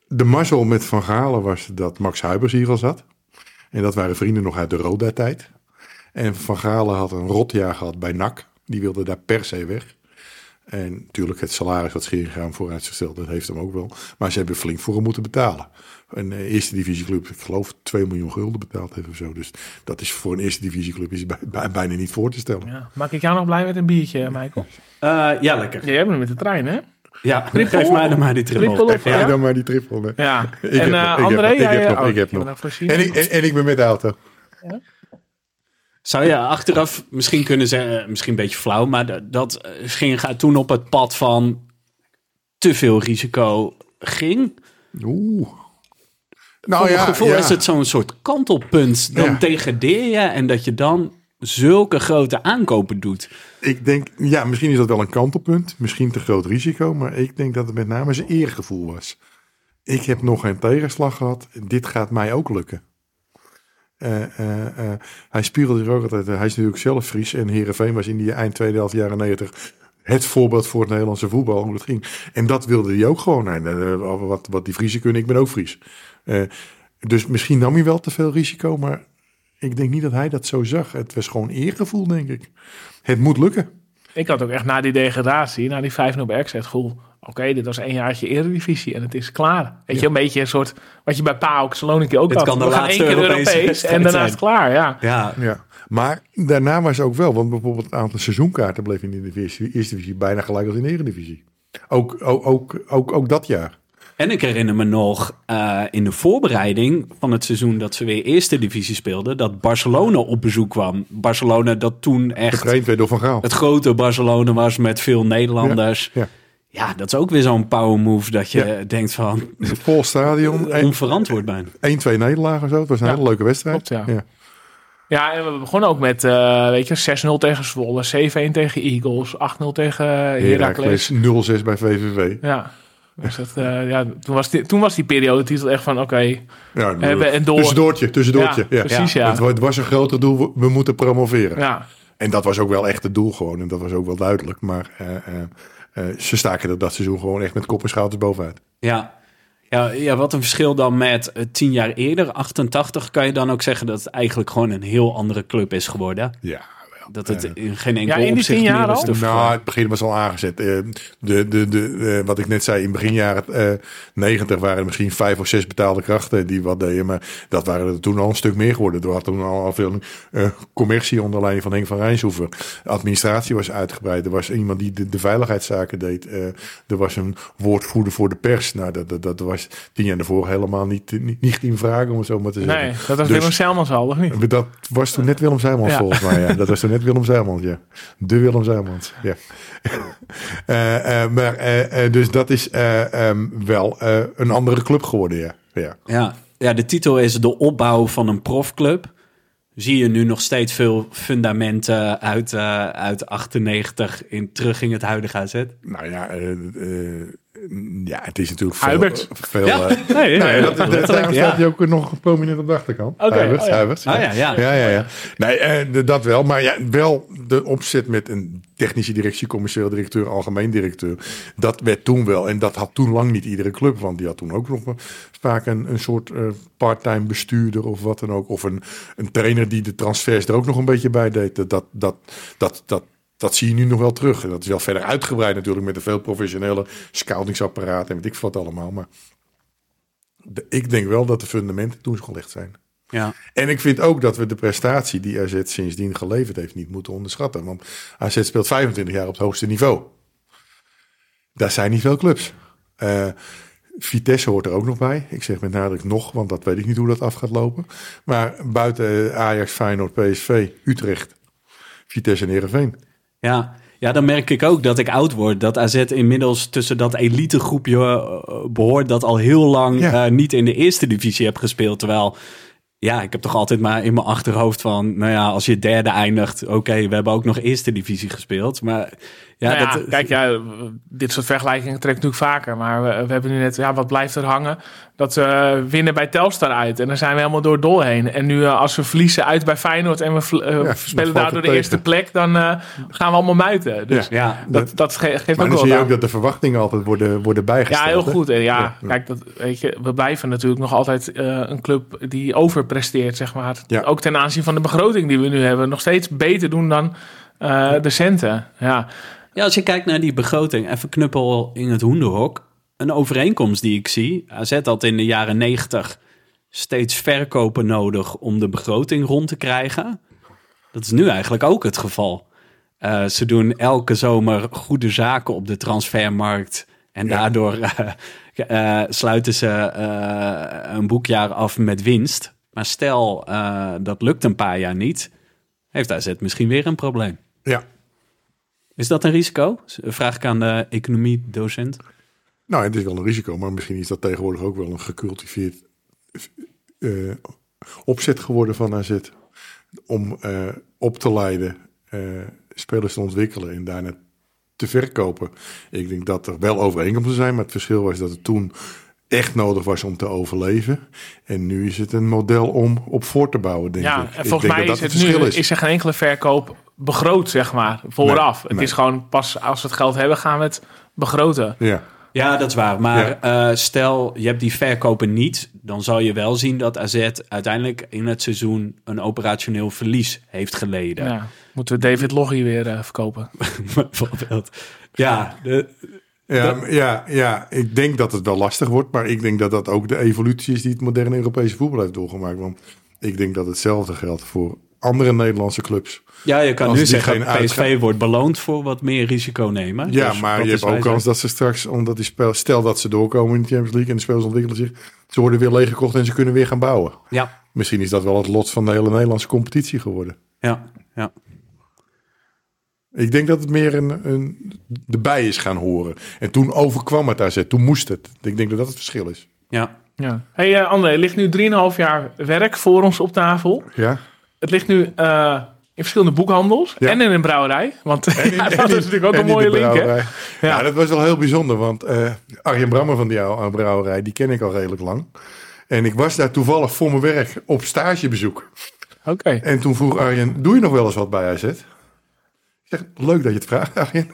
de mazzel met Van Galen was dat Max Huibers hier al zat. En dat waren vrienden nog uit de Roda-tijd. En Van Galen had een rotjaar gehad bij NAC. Die wilde daar per se weg. En natuurlijk het salaris wat Scheringham vooruitgesteld, dat heeft hem ook wel. Maar ze hebben flink voor hem moeten betalen. Een eh, eerste divisieclub, ik geloof 2 miljoen gulden betaald heeft of zo. Dus dat is voor een eerste divisieclub is bij- bij- bijna niet voor te stellen. Ja. Maak ik jou nog blij met een biertje, Michael? Eh, ja, lekker. Ja, jij bent met de trein, hè? Ja, geef mij dan maar die triple. Triple of- Ja, Ja? dan maar die triple. hè. Ja. Ik en heb eh, nog, ik André, heb nog, ik jij... heb nog, oh, ik heb. En ik, en, en ik ben met de auto. Zou je achteraf misschien kunnen zeggen, eh, misschien een beetje flauw, maar dat- dat eh, ging gaat toen op het pad van te veel risico ging. Oeh. Nou ja, gevoel ja. is het zo'n soort kantelpunt. Dan Ja. degradeer je en dat je dan zulke grote aankopen doet. Ik denk, ja, misschien is dat wel een kantelpunt. Misschien te groot risico. Maar ik denk dat het met name zijn eergevoel was. Ik heb nog geen tegenslag gehad. Dit gaat mij ook lukken. Eh, eh, eh, hij spiegelde er ook altijd. hij is natuurlijk zelf Fries. En Herenveen was in die eind tweede helft jaren negentig het voorbeeld voor het Nederlandse voetbal. Hoe dat ging. En dat wilde hij ook gewoon. Wat, wat die Friesen kunnen, ik ben ook Fries. Dus misschien nam hij wel te veel risico. Maar ik denk niet dat hij dat zo zag. Het was gewoon eergevoel, denk ik. Het moet lukken. Ik had ook echt na die degradatie, na die 5-0 bij het gevoel... Oké, dit was een jaartje eredivisie en het is klaar. Weet je, een beetje een soort... Wat je bij PAOK Saloniki ook Het had. kan de We gaan één keer Europese Europees wedstrijd en daarna is het klaar, ja. Ja, Ja, maar daarna was ook wel, want bijvoorbeeld het aantal seizoenkaarten bleef in de divisie, eerste divisie bijna gelijk als in de eredivisie. Ook, ook, ook, ook, ook dat jaar. En ik herinner me nog eh, in de voorbereiding van het seizoen dat ze weer eerste divisie speelden, dat Barcelona op bezoek kwam. Barcelona dat toen echt Getraind werd door Van Gaal. het grote Barcelona was met veel Nederlanders. Ja, Ja, dat is ook weer zo'n power move dat je Ja. denkt van Vol stadion, onverantwoord bijna. 1-2 nederlagen of zo. Het was een Ja, hele leuke wedstrijd. klopt, ja. Ja, en we begonnen ook met, eh, weet je, 6-0 tegen Zwolle, 7-1 tegen Eagles, 8-0 tegen Heracles. Heracles 0-6 bij VVV. Ja. Dus dat, eh, ja, toen, was die, toen was die periodetitel echt van, oké, Ja, hebben en door. Tussendoortje, tussendoortje. Ja, Ja, precies, ja. Het, wa- het was een groter doel, we- we moeten promoveren. ja. En dat was ook wel echt het doel gewoon. En dat was ook wel duidelijk. Maar eh, eh, eh, ze staken er dat seizoen gewoon echt met kop en schouders bovenuit. Ja. Ja, ja, wat een verschil dan met eh, tien jaar eerder, 88, kan je dan ook zeggen dat het eigenlijk gewoon een heel andere club is geworden. Ja, Dat het in geen enkel Ja, in die opzicht tien jaar meer is al? Nou, het begin was al aangezet. Eh, De, de, de, eh, wat ik net zei, in begin jaren eh 90 waren er misschien vijf of zes betaalde krachten die wat deden. Maar dat waren er toen al een stuk meer geworden. Er had toen al, al veel eh, commercie onder leiding van Henk van Rijnshoeven. Administratie was uitgebreid. Er was iemand die de, de veiligheidszaken deed. Eh, er was een woordvoerder voor de pers. Nou, dat, dat, dat was tien jaar daarvoor helemaal niet, niet, niet in vraag, om het zo maar te zeggen. Nee, dat was Dus- Willem Selmans al, of niet? Dat was toen net Willem Zijmans Ja. volgens mij. Ja. Dat was toen net Willem Zijmans, ja. De Willem Zijmans, ja. Eh, eh, maar, eh, dus dat is eh, ehm, wel een andere club geworden, ja. ja. Ja. ja, de titel is de opbouw van een profclub. Zie je nu nog steeds veel fundamenten uit, uit 98 in, terug in het huidige AZ? Nou ja, ja, het is natuurlijk veel... Huibert. veel Ja. eh, Nee, nou ja, dat, dat, letterlijk, daarom ja. staat hij ook nog prominent op de achterkant. Oké, Huibert, oh ja. Ah, ja, ja. Ja, ja, ja. Nee, eh, dat wel. Maar ja, wel de opzet met een technische directie, commercieel directeur, algemeen directeur. Dat werd toen wel. En dat had toen lang niet iedere club. Want die had toen ook nog vaak een, een soort eh parttime bestuurder of wat dan ook. Of een, een trainer die de transfers er ook nog een beetje bij deed. Dat, dat, dat, dat, dat, zie je nu nog wel terug. En dat is wel verder uitgebreid natuurlijk met een veel professionele scoutingsapparaat en weet ik wat allemaal. Maar de- ik denk wel dat de fundamenten toen gelegd zijn. Ja. En ik vind ook dat we de prestatie die AZ sindsdien geleverd heeft niet moeten onderschatten. Want AZ speelt 25 jaar op het hoogste niveau. Daar zijn niet veel clubs. Eh, Vitesse hoort er ook nog bij. Ik zeg met nadruk nog, want dat weet ik niet hoe dat af gaat lopen. Maar buiten Ajax, Feyenoord, PSV, Utrecht, Vitesse en Heerenveen. Ja. Ja, dan merk ik ook dat ik oud word. Dat AZ inmiddels tussen dat elite groepje eh, behoort... dat al heel lang Ja. eh, niet in de eerste divisie heb gespeeld. Terwijl, ja, ik heb toch altijd maar in mijn achterhoofd van... nou ja, als je derde eindigt, oké, we hebben ook nog eerste divisie gespeeld. Maar ja, Nou ja, dat, kijk, ja, dit soort vergelijkingen trekt natuurlijk vaker. Maar we, we hebben nu net, ja, wat blijft er hangen? Dat we winnen bij Telstar uit. En dan zijn we helemaal door dol heen. En nu eh, als we verliezen uit bij Feyenoord en we eh, spelen valt daardoor het de tegen. eerste plek, dan eh, gaan we allemaal muiten. Dus Ja. ja, dat, dat ge- geeft Maar ook dan wel zie je ook dat de verwachtingen altijd worden, worden bijgesteld. Ja, heel goed. En ja, Ja. kijk, dat, weet je, we blijven natuurlijk nog altijd eh, een club die overpresteert, zeg maar. Ja. Ook ten aanzien van de begroting die we nu hebben. Nog steeds beter doen dan eh, de centen. Ja. Ja, als je kijkt naar die begroting, even knuppel in het hoenderhok. Een overeenkomst die ik zie. AZ had in de jaren 90 steeds verkopen nodig om de begroting rond te krijgen. Dat is nu eigenlijk ook het geval. Eh, ze doen elke zomer goede zaken op de transfermarkt. En Ja. daardoor eh, eh, sluiten ze een boekjaar af met winst. Maar stel dat lukt een paar jaar niet, heeft AZ misschien weer een probleem. Ja. Is dat een risico? Vraag ik aan de economiedocent. Nou, het is wel een risico, maar misschien is dat tegenwoordig ook wel een gecultiveerd eh, opzet geworden van AZ. Om eh, op te leiden, eh, spelers te ontwikkelen en daarna te verkopen. Ik denk dat er wel overeenkomsten zijn, maar het verschil was dat het toen echt nodig was om te overleven. En nu is het een model om op voor te bouwen, denk Ja, ik. en Ik volgens denk mij dat is dat het nu verschil is. er geen enkele verkoop begroot, zeg maar, vooraf. Nee, het nee. is gewoon pas als we het geld hebben, gaan we het begroten. Ja, Ja, dat is waar. Maar eh, stel, je hebt die verkopen niet. Dan zal je wel zien dat AZ uiteindelijk in het seizoen een operationeel verlies heeft geleden. Ja. Moeten we David Loggie weer eh, verkopen? Bijvoorbeeld. Ja, de, Ja, ja, ja, ik denk dat het wel lastig wordt. Maar ik denk dat dat ook de evolutie is die het moderne Europese voetbal heeft doorgemaakt. Want ik denk dat hetzelfde geldt voor andere Nederlandse clubs. ja, je kan Als nu zeggen, geen PSV wordt beloond voor wat meer risico nemen. Ja, Dus maar dat je hebt ook kans dat ze straks, omdat die spel, stel dat ze doorkomen in de Champions League en de spelers ontwikkelen zich, ze worden weer leeggekocht en ze kunnen weer gaan bouwen. Ja, Misschien is dat wel het lot van de hele Nederlandse competitie geworden. ja, ja. Ik denk dat het meer een, een erbij is gaan horen. En toen overkwam het AZ, toen moest het. Ik denk dat dat het verschil is. ja. Ja. Hey eh, André, er ligt nu 3,5 jaar werk voor ons op tafel. Ja? Het ligt nu eh, in verschillende boekhandels Ja. en in een brouwerij. Want ja, En dat is natuurlijk ook en een mooie link, hè? Ja. Ja. dat was wel heel bijzonder, want eh Arjen Brammer van die oude brouwerij, die ken ik al redelijk lang. En ik was daar toevallig voor mijn werk op stagebezoek. Oké. En toen vroeg Arjen, doe je nog wel eens wat bij AZ? Zeg, leuk dat je het vraagt, Arjen.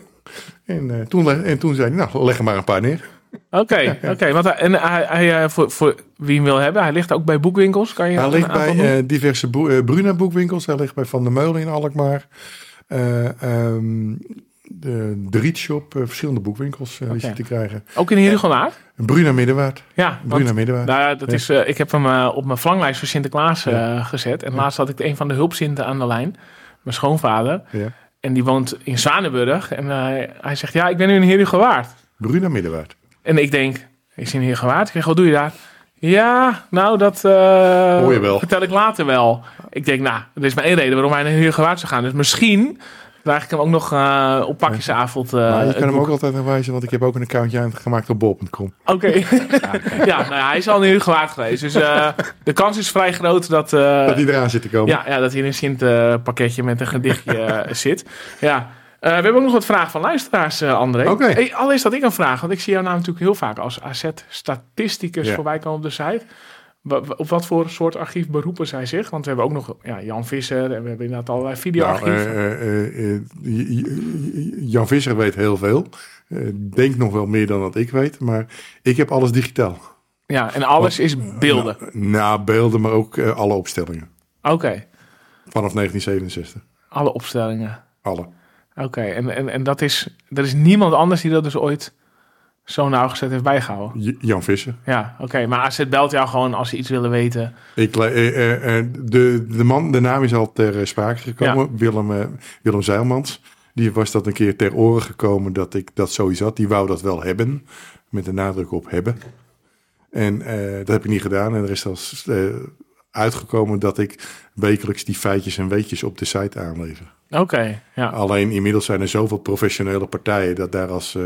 En, eh, toen, en toen zei hij, nou, leg er maar een paar neer. Oké, oké. Want hij- en hij, hij, eh, voor, voor wie hem wil hebben, hij ligt ook bij boekwinkels. Kan je Hij ligt bij eh, diverse boe- Bruna boekwinkels. Hij ligt bij Van der Meulen in Alkmaar. Eh, ehm, de, de Rietshop, verschillende boekwinkels hij Oké. te krijgen. Ook in Heerhugowaard? Bruna Middenwaard. Ja, want, Bruna Middenwaard. nou, dat Ja. is, ik heb hem op mijn verlanglijst voor Sinterklaas Ja. gezet. En laatst had ik een van de hulpzinten aan de lijn. Mijn schoonvader. En die woont in Zwanenburg. En eh, hij zegt, ja, ik ben nu in Heerhugowaard. Bruna Middenwaard. En ik denk, is in Heerhugowaard? Ik zeg, wat doe je daar? Ja, nou, dat Hoor je wel. vertel ik later wel. Ik denk, nou, er is maar één reden waarom hij naar Heerhugowaard zou gaan. Dus misschien krijg ik hem ook nog eh, op pakjesavond. eh, je kan hem boek. ook altijd aanwijzen, want ik heb ook een accountje aangemaakt op bol.com. Oké. ja, nou, ja, hij is al nu gewaard geweest. Dus eh, de kans is vrij groot dat, Dat die eraan zit te komen. ja, ja, dat hij in een Sint eh, pakketje met een gedichtje zit. Ja. We hebben ook nog wat vragen van luisteraars, André. Oké. Hey, allereerst had ik een vraag, want ik zie jou naam natuurlijk heel vaak als AZ-statisticus Ja. voorbij komen op de site. Op wat voor soort archief beroepen zij zich? Want we hebben ook nog ja, Jan Visser en we hebben inderdaad allerlei Nou, videoarchieven. eh, eh, eh, J- Jan Visser weet heel veel. Eh, denk nog wel meer dan dat ik weet. Maar ik heb alles digitaal. ja, en alles is beelden. Nou, nou, beelden, maar ook eh, alle opstellingen. Oké, Vanaf 1967. alle opstellingen. Alle. Oké, en, en, en dat is, er is niemand anders die dat dus ooit zo nauwgezet heeft bijgehouden. J- Jan Visser. Ja, oké, maar AZ belt jou gewoon als ze iets willen weten. Ik, eh, eh, eh, de, de man, de naam is al ter sprake gekomen. Willem, eh, Willem Zeilmans. Die was dat een keer ter oren gekomen dat ik dat sowieso had. Die wou dat wel hebben. Met de nadruk op hebben. En dat heb ik niet gedaan. En er is zelfs uitgekomen dat ik wekelijks die feitjes en weetjes op de site aanlever. Oké, ja. Alleen inmiddels zijn er zoveel professionele partijen dat daar als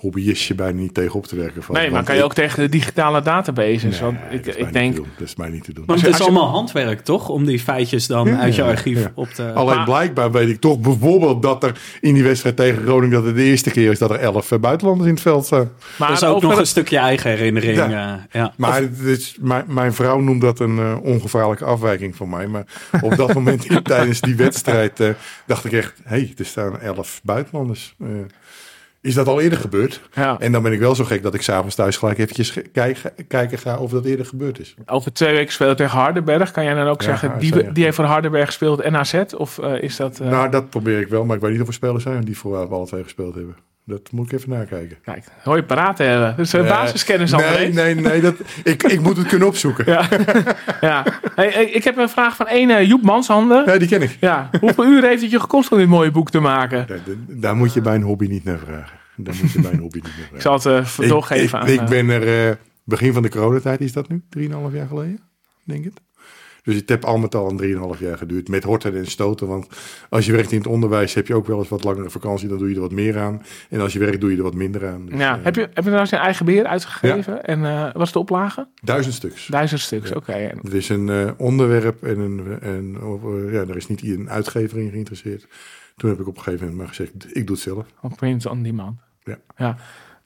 hobbyistje bijna niet tegen op te werken valt. Nee, maar kan je ik- ook tegen de digitale databases? Nee, want dat ik, is ik denk, niet te doen. Dat is mij niet te doen. Want het is allemaal handwerk, toch? Om die feitjes dan Ja, uit je archief ja. op te... Alleen Maar- blijkbaar weet ik toch bijvoorbeeld dat er in die wedstrijd tegen Groningen dat het de eerste keer is dat er elf eh, buitenlanders in het veld staan. maar dat is ook over nog het- een stukje eigen herinnering. Ja. Maar is, mijn, mijn vrouw noemt dat een eh, ongevaarlijke afwijking van mij. Maar op dat moment tijdens die wedstrijd eh, dacht ik echt, hé, hey, er staan elf buitenlanders. Eh, is dat al eerder gebeurd? ja, En dan ben ik wel zo gek dat ik s'avonds thuis gelijk eventjes kijken, kijken ga of dat eerder gebeurd is. over twee weken spelen tegen Hardenberg. Kan jij dan ook Ja, zeggen, AZ, die, die heeft voor Hardenberg gespeeld en AZ? Of eh, is dat... eh, Nou, dat probeer ik wel, maar ik weet niet of er spelers zijn die voor alle twee gespeeld hebben. Dat moet ik even nakijken. Kijk, hoor je paraat hebben. Dat is een basiskennis al. Nee, nee, nee. Dat, ik, ik moet het kunnen opzoeken. Ja, Ja. ja. Hey, hey, ik heb een vraag van één eh, Joep Manshanden. die ken ik. Ja, hoeveel uur heeft het je gekost om dit mooie boek te maken? Daar, daar- moet je bij een hobby niet naar vragen. Daar moet je bij een hobby niet naar vragen. Ik zal het doorgeven ik, aan... ik eh, ben er begin van de coronatijd, is dat nu? 3,5 jaar geleden, denk ik. Dus het heeft al met al een 3,5 jaar geduurd. Met horten en stoten. Want als je werkt in het onderwijs heb je ook wel eens wat langere vakantie. Dan doe je er wat meer aan. En als je werkt doe je er wat minder aan. Dus, ja. eh, heb, je, heb je nou zijn eigen beheer uitgegeven? En eh wat is de oplage? Duizend stuks. Duizend stuks, oké. En- Het is een eh, onderwerp en, een, en ja, er is niet een uitgever in geïnteresseerd. Toen heb ik op een gegeven moment maar gezegd, ik doe het zelf. Op print on demand. Ja. Ja.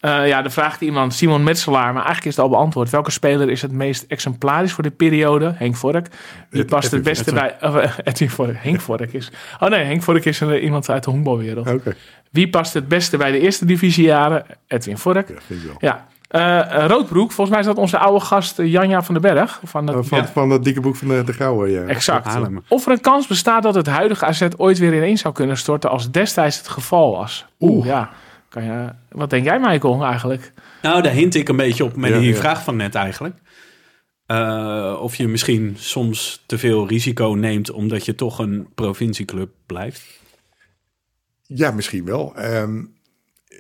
Eh, ja, de vraagt iemand, Simon Metselaar, maar eigenlijk is het al beantwoord. Welke speler is het meest exemplarisch voor dit periode? Henk Vork. Die past het beste bij... of, eh, Edwin Vork. Henk Vork is... Oh nee, Henk Vork is een, iemand uit de honkbalwereld. Oké, Wie past het beste bij de eerste divisiejaren? Edwin Vork. ja, vind ik wel. Ja. Eh, eh, Roodbroek, volgens mij is dat onze oude gast eh, Janja van den Berg. Van het, van, van dat dikke boek van de, de Gouwe, ja. Exact. Of er een kans bestaat dat het huidige AZ ooit weer ineen zou kunnen storten als destijds het geval was. Oeh, ja. Kan je, wat denk jij, Michael, eigenlijk? Nou, daar hint ik een beetje op met Ja, die ja. vraag van net eigenlijk. Eh, of je misschien soms te veel risico neemt omdat je toch een provincieclub blijft. Ja, misschien wel. Ehm,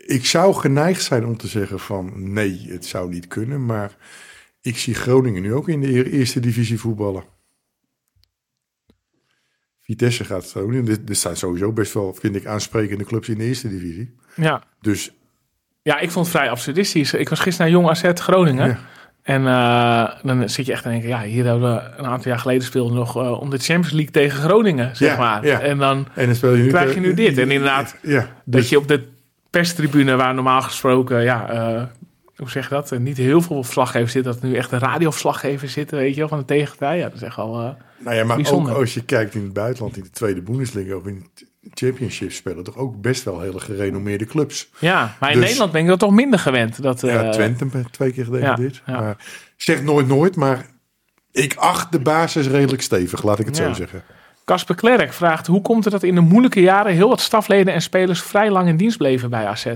ik zou geneigd zijn om te zeggen van nee, het zou niet kunnen. Maar ik zie Groningen nu ook in de eer- eerste divisie voetballen. Vitesse gaat niet. Er- Er staan sowieso best wel, vind ik, aansprekende clubs in de eerste divisie. Ja. Dus ja, ik vond het vrij absurdistisch. Ik was gisteren naar Jong AZ Groningen. Ja. En eh, dan zit je echt te denken, ja, hier hebben we een aantal jaar geleden speelden nog eh, om de Champions League tegen Groningen, zeg Ja, maar. ja. En dan en dan speel je nu Krijg je nu dit. En inderdaad, Ja, dat dus, je op de perstribune, waar normaal gesproken, ja, eh, hoe zeg je dat? Eh, Niet heel veel verslaggevers zitten, dat er nu echt een radioverslaggever zitten, weet je wel, van de tegenpartij. Ja, dat is echt al... eh, nou ja, maar bijzonder. ook als je kijkt in het buitenland, in de tweede Bundesliga of in het championship spelen, toch ook best wel hele gerenommeerde clubs. ja, maar in Dus- Nederland ben ik dat toch minder gewend. Dat, Ja, eh, Twente twee keer gedegradeerd. ja, ja. Maar zeg nooit nooit, maar ik acht de basis redelijk stevig, laat ik het Ja. zo zeggen. Casper Klerk vraagt, hoe komt het dat in de moeilijke jaren heel wat stafleden en spelers vrij lang in dienst bleven bij AZ?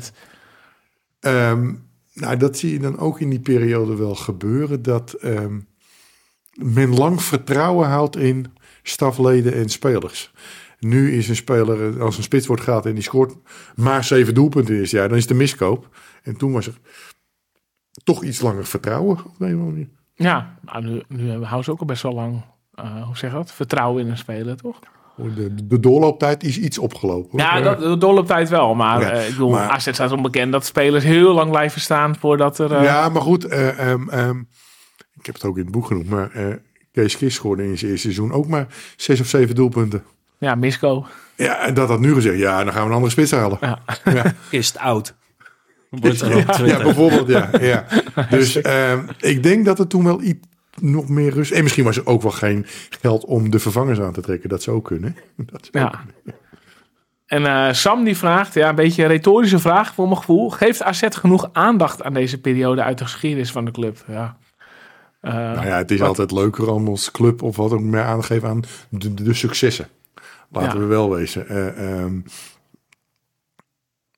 Ehm, nou, dat zie je dan ook in die periode wel gebeuren, dat ehm, men lang vertrouwen houdt in stafleden en spelers. Nu is een speler, als een spits wordt gehaald en die scoort maar zeven doelpunten in het jaar, dan is een miskoop. En toen was er toch iets langer vertrouwen op een manier. Ja, nou, nu, nu houden ze ook al best wel lang, eh, hoe zeg dat, vertrouwen in een speler, toch? De, de doorlooptijd is iets opgelopen. Ja, dat, dat doorlooptijd wel. Maar Ja, eh, ik bedoel, maar- AZ staat onbekend dat spelers heel lang blijven staan voordat er... eh, Ja, maar goed. eh, ehm, ehm, ik heb het ook in het boek genoemd. Maar eh, Kees Kist scoorde in zijn eerste seizoen ook maar zes of zeven doelpunten. ja, Misco. Ja, en dat had nu gezegd. Ja, dan gaan we een andere spits halen. Ja. Ja, Is het oud? Ja, Twitter. bijvoorbeeld. Ja, ja. Dus ehm, ik denk dat er toen wel iets nog meer rust... En misschien was er ook wel geen geld om de vervangers aan te trekken. Dat zou kunnen. Dat zou Ja. En eh, Sam die vraagt, ja, een beetje een retorische vraag voor mijn gevoel. Geeft AZ genoeg aandacht aan deze periode uit de geschiedenis van de club? Ja. Eh, Nou ja, het is altijd leuker om als club of wat ook meer aan te geven aan de, de, de successen. Laten Ja. we wel wezen. Eh, ehm,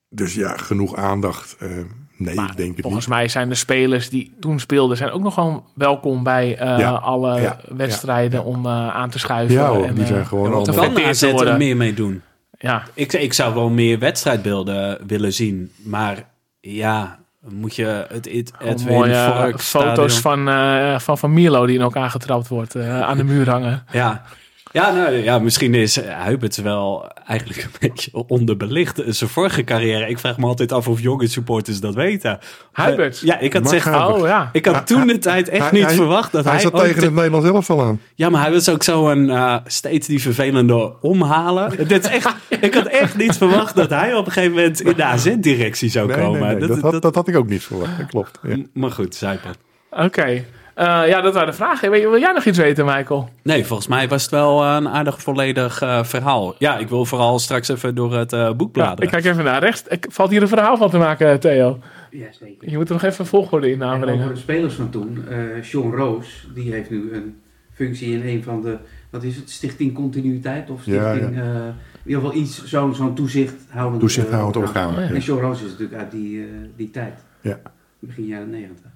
dus ja, genoeg aandacht. Eh, nee, maar ik denk het volgens niet. mij zijn de spelers die toen speelden, zijn ook nog gewoon welkom bij eh, Ja. alle Ja. wedstrijden om eh, aan te schuiven. Ja, hoor, en, die eh, zijn gewoon en om te allemaal- Kan AZ er meer mee doen? Ja, Ik, ik zou wel meer wedstrijdbeelden willen zien. Maar ja, moet je het, het Gewoon Edwin mooie eh, Vork foto's stadion- van, eh, van Van Mierlo die in elkaar getrapt wordt, eh, aan de muur hangen. Ja, Ja, nou, ja, misschien is Huibert wel eigenlijk een beetje onderbelicht. Zijn vorige carrière, ik vraag me altijd af of jonge supporters dat weten. Huibert? Eh, ja, ik had, zeg, Huibert. Oh ja. ik had toen de tijd echt Hij- niet hij- verwacht dat hij... Hij zat tegen te- het Nederlands elftal aan. Ja, maar hij was ook zo'n eh steeds die vervelende omhalen. Dit is echt, ik had echt niet verwacht dat hij op een gegeven moment in de AZ-directie zou Nee, komen. nee, nee, dat, had, dat had ik ook niet verwacht. Dat klopt. Ja. Maar goed, Zuipen. Oké. Eh, ja, dat waren de vragen. Wil jij nog iets weten, Michael? Nee, volgens mij was het wel een aardig volledig eh, verhaal. Ja, ik wil vooral straks even door het eh, boek Ja, bladeren. ik kijk even naar rechts. Ik, valt hier een verhaal van te maken, Theo? Ja, zeker. Je moet er nog even volgorde in En aanbrengen. over de spelers van toen, eh Sean Roos, die heeft nu een functie in een van de, wat is het, Stichting Continuïteit of Ja, Stichting, eh, in ieder geval iets, zo'n zo'n toezichthoudend Toezichthoudend eh, orgaan. En Sean Roos is natuurlijk uit die, eh, die tijd, Ja. begin jaren negentig.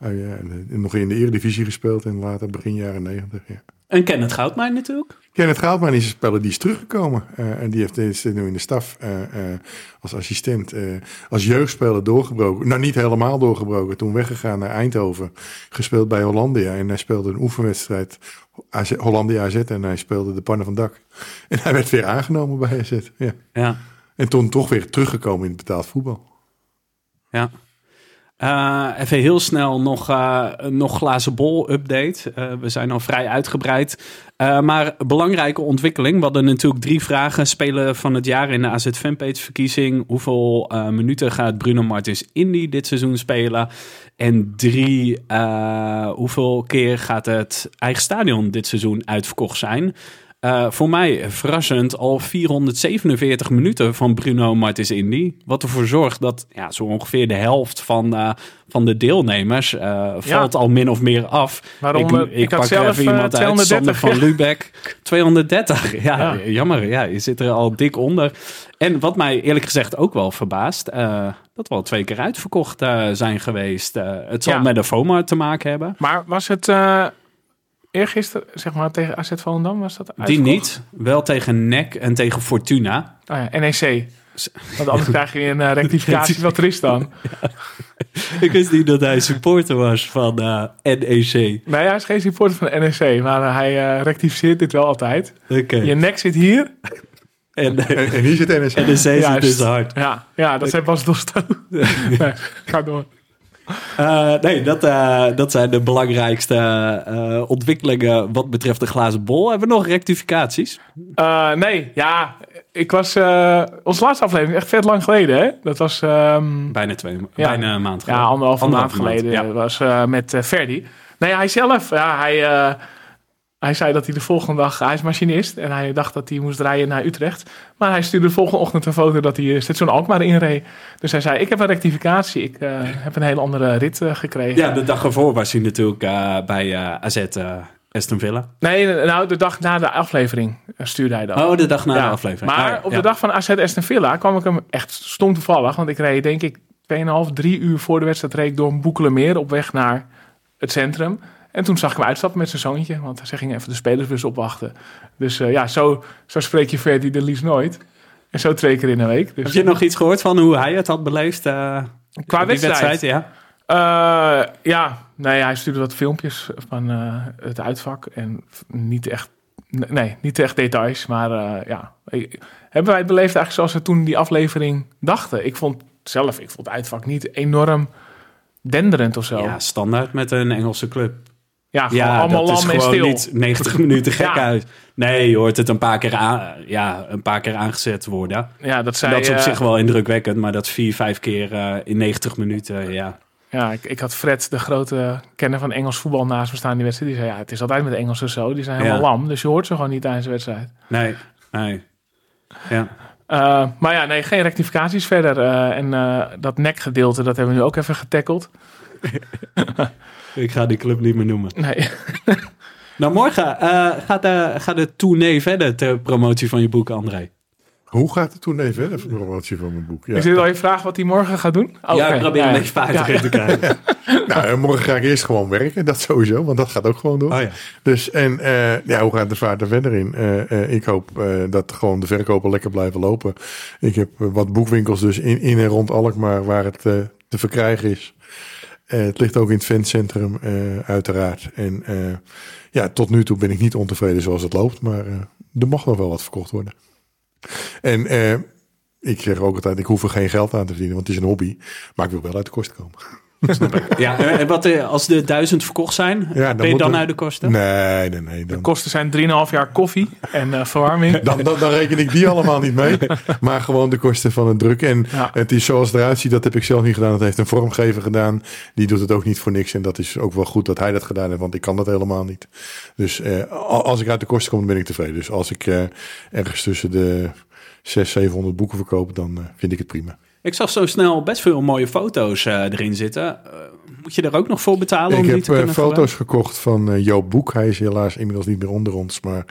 Oh, ja, en, eh, nog in de Eredivisie gespeeld en later begin jaren negentig. Ja. En Kenneth Goudmijn natuurlijk. Kenneth Goudman is een speler die is teruggekomen. eh, en die heeft, is nu in de staf eh, eh, als assistent. eh, als jeugdspeler doorgebroken. Nou, niet helemaal doorgebroken. Toen weggegaan naar Eindhoven. Gespeeld bij Hollandia. En hij speelde een oefenwedstrijd. AZ, Hollandia AZ. En hij speelde de pannen van dak. En hij werd weer aangenomen bij AZ. Ja. Ja, En toen toch weer teruggekomen in het betaald voetbal. ja. Eh, even heel snel nog, eh, nog glazen bol update. Eh, we zijn al vrij uitgebreid. Maar belangrijke ontwikkeling. We hadden natuurlijk drie vragen. Spelen van het jaar in de AZ Fanpage verkiezing. Hoeveel minuten gaat Bruno Martins Indy dit seizoen spelen? En drie, hoeveel keer gaat het eigen stadion dit seizoen uitverkocht zijn? Eh, voor mij verrassend al 447 minuten van Bruno Martins Indy. Wat ervoor zorgt dat ja, zo ongeveer de helft van, eh, van de deelnemers eh, valt al min of meer af. Waarom? ik, ik had pak zelf even iemand uit, Sander 230. van ja. Lubeck. 230. Ja, Ja. jammer. Ja, je zit er al dik onder. En wat mij eerlijk gezegd ook wel verbaast, dat we al twee keer uitverkocht zijn geweest. Het zal Ja. met de FOMA te maken hebben. Maar was het eergisteren, zeg maar, tegen AZ Volendam? Was dat Die niet. Wel tegen NEC en tegen Fortuna. Oh ja, NEC. Want anders krijg je een eh, rectificatie. Wat er is dan? Ik wist niet dat hij supporter was van eh, NEC. Nee, hij is geen supporter van NEC. Maar eh, hij eh, rectificeert dit wel altijd. Oké. Je nek zit hier. En En, en hier zit NEC. NEC zit Juist. dus hard. Ja, ja dat zijn pas Dosto. nee, ga door. Eh, nee, dat, eh, dat zijn de belangrijkste eh, ontwikkelingen wat betreft de glazen bol. Hebben we nog rectificaties? Nee, ja, ik was... onze laatste aflevering, echt vet lang geleden, hè? Dat was... ehm, Bijna twee, Ja. bijna een maand Ja, geleden. anderhalve maand geleden ja. Was met Ferdi. Nee, hij zelf, ja, hij, hij zei dat hij de volgende dag, hij is machinist en hij dacht dat hij moest rijden naar Utrecht. Maar hij stuurde de volgende ochtend een foto dat hij eh, station Alkmaar inreed. Dus hij zei, ik heb een rectificatie, ik eh, heb een hele andere rit eh, gekregen. Ja, de dag ervoor was hij natuurlijk eh, bij eh, AZ eh, Aston Villa. Nee, nou, de dag na de aflevering eh, stuurde hij dat. Oh, de dag na Ja, de aflevering. Maar Ah, op ja. de dag van AZ Aston Villa kwam ik hem echt stom toevallig. Want ik reed denk ik 2,5, 3 uur voor de wedstrijd reed ik door een Boekelemeer op weg naar het centrum. En toen zag ik hem uitstappen met zijn zoontje. Want ze gingen even de spelersbus opwachten. Dus eh, ja, zo, zo spreek je Ferdi de liefst nooit. En zo twee keer in een week. Dus, Heb je nog iets gehoord van hoe hij het had beleefd? eh, Qua wedstrijd? ja. Eh, ja, nee, hij stuurde wat filmpjes van het uitvak. En niet echt, nee, niet echt details. Maar ja, hebben wij het beleefd eigenlijk zoals we toen die aflevering dachten. Ik vond zelf, ik vond het uitvak niet enorm denderend of zo. Ja, standaard met een Engelse club. Ja, gewoon Ja, allemaal lam en gewoon stil. niet 90 minuten gek Ja. uit. Nee, je hoort het een paar keer, aan, ja, een paar keer aangezet worden. Ja, dat zei, dat is op eh, zich wel indrukwekkend, maar dat vier, vijf keer eh, in 90 minuten, ja. Ja, ik, ik had Fred, de grote kenner van Engels voetbal, naast me staan die wedstrijd. Die zei, ja, het is altijd met Engelsen zo. Die zijn helemaal Ja. lam, dus je hoort ze gewoon niet tijdens de wedstrijd. Nee, nee. Ja. Eh, maar ja, nee, geen rectificaties verder. En dat nekgedeelte, dat hebben we nu ook even getackeld. Ik ga die club niet meer noemen. Nee. Nou, morgen eh, gaat, de, gaat de tournee verder ter promotie van je boek, André. Hoe gaat het toen even verder, de promotie van mijn boek? Ja. Is dit al je vraag wat hij morgen gaat doen? Oh, ja, oké. ik probeer een beetje te krijgen. Nou, eh, morgen ga ik eerst gewoon werken, dat sowieso, want dat gaat ook gewoon door. Oh ja. Dus en eh, ja, hoe gaat de vaart er verder in? Eh, eh, ik hoop eh, dat gewoon de verkopen lekker blijven lopen. Ik heb eh, wat boekwinkels dus in, in en rond Alkmaar waar het eh, te verkrijgen is. Eh, het ligt ook in het fancentrum, eh, uiteraard. En eh, ja, tot nu toe ben ik niet ontevreden zoals het loopt. Maar er mag nog wel wat verkocht worden. En ik zeg ook altijd, ik hoef er geen geld aan te verdienen, want het is een hobby. Maar ik wil wel uit de kosten komen. Ja, en wat, eh, als de duizend verkocht zijn, dan ben je dan er- uit de kosten? Nee, nee, nee. De kosten zijn 3,5 jaar koffie en eh, verwarming. dan, dan, dan reken ik die allemaal niet mee. Maar gewoon de kosten van het druk. En Ja. het is zoals het eruit ziet, dat heb ik zelf niet gedaan. Dat heeft een vormgever gedaan. Die doet het ook niet voor niks. En dat is ook wel goed dat hij dat gedaan heeft, want ik kan dat helemaal niet. Dus eh, al- als ik uit de kosten kom, dan ben ik tevreden. Dus als ik eh, ergens tussen de 600, 700 boeken verkoop, dan vind ik het prima. Ik zag zo snel best veel mooie foto's eh, erin zitten. Eh, moet je er ook nog voor betalen om Ik die heb te eh, kunnen foto's gekocht van eh, Joop Boek. Hij is helaas inmiddels niet meer onder ons. Maar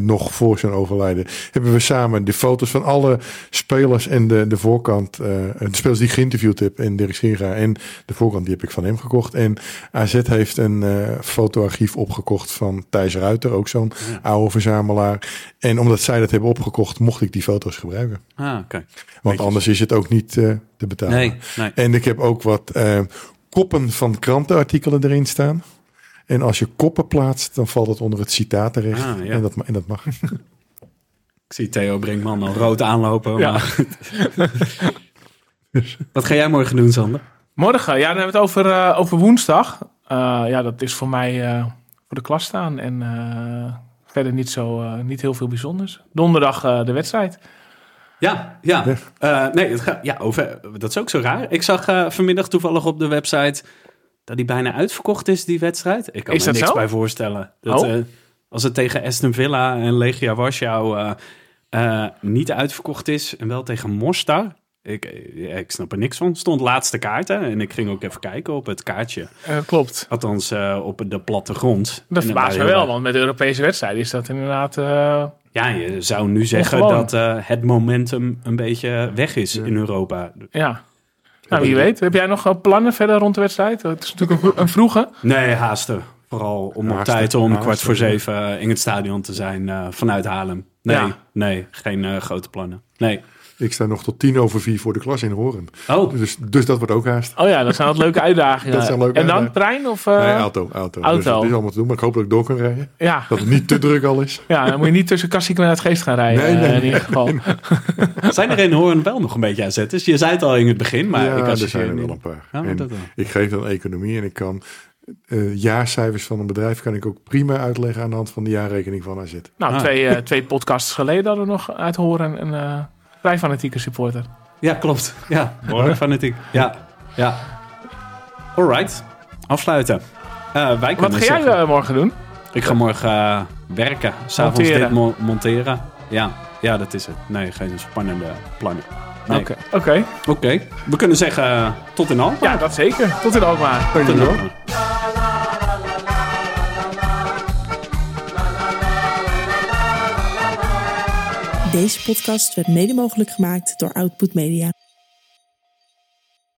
nog voor zijn overlijden hebben we samen de foto's van alle spelers en de, de voorkant. de spelers die ik geïnterviewd heb. En Dirk Scheringa en de voorkant die heb ik van hem gekocht. En AZ heeft een fotoarchief opgekocht van Thijs Ruiter. Ook zo'n oude verzamelaar. En omdat zij dat hebben opgekocht mocht ik die foto's gebruiken. Ah, oké. Want anders is het ook niet eh, te betalen. Nee, nee. En ik heb ook wat eh, koppen van krantenartikelen erin staan. En als je koppen plaatst, dan valt het onder het citaat terecht. Ah, ja. en, dat, en dat mag. Ik zie Theo Brinkman al rood aanlopen. Ja. Maar... Wat ga jij morgen doen, Sander? Morgen, ja, dan hebben we het over, eh, over woensdag. Eh, ja, dat is voor mij eh, voor de klas staan. En eh, verder niet, zo, eh, niet heel veel bijzonders. Donderdag eh, de wedstrijd. Ja, ja. Ja. Eh, nee, het gaat, ja over, dat is ook zo raar. Ik zag eh, vanmiddag toevallig op de website dat die bijna uitverkocht is, die wedstrijd. Ik kan Is me dat niks zo? bij voorstellen. Dat, Oh. eh, als het tegen Aston Villa en Legia Warschau niet uitverkocht is en wel tegen Mostar. Ik, ik snap er niks van. Stond laatste kaarten en ik ging ook even kijken op het kaartje. Klopt. Althans, op de plattegrond. Dat En het verbaast me wel, want met de Europese wedstrijden is dat inderdaad... Ja, je zou nu zeggen Ongewoon. dat eh, het momentum een beetje weg is in Europa. ja. Nou, wie weet. Heb jij nog plannen verder rond de wedstrijd? Het is natuurlijk een, vro- een vroege. Nee, haasten. Vooral om op tijd om haasten, kwart voor zeven eh, in het stadion te zijn eh, vanuit Haarlem. Nee, Ja. nee, geen eh, grote plannen. Nee. Ik sta nog tot tien over vier voor de klas in Horen. Oh, Dus, dus dat wordt ook haast. Oh ja, dat zijn wat leuke uitdagingen. Dat zijn leuke en dan uitdagingen. trein of... eh, nee, auto, auto. auto. Dus het is allemaal te doen. Maar ik hoop dat ik door kan rijden. Ja. Dat het niet te druk al is. ja, dan moet je niet tussen Kassiek en het Geest gaan rijden. Nee, nee, eh, in ieder geval. zijn er in Hoorn wel nog een beetje AZ'ers? Je zei het al in het begin, maar ja, ik er zijn er niet. wel een paar. Ja, En ik geef dan economie en ik kan eh, jaarcijfers van een bedrijf kan ik ook prima uitleggen aan de hand van de jaarrekening van AZ. Nou, Ah. twee, twee podcasts geleden hadden we nog uit horen een eh vrij fanatieke supporter. Ja, klopt. Ja, hoor, fanatiek. Ja, ja. Alright, afsluiten. Eh, wij Wat ga jij eh, morgen doen? Ik ga morgen eh, werken. S'avonds Monteren. dit mo- monteren. Ja, ja, dat is het. Nee, geen spannende plannen. Nee. Oké. Oké. Oké, we kunnen zeggen tot in al. Ja, dat zeker. Tot in Alkmaar. tot in al. Deze podcast werd mede mogelijk gemaakt door Output Media.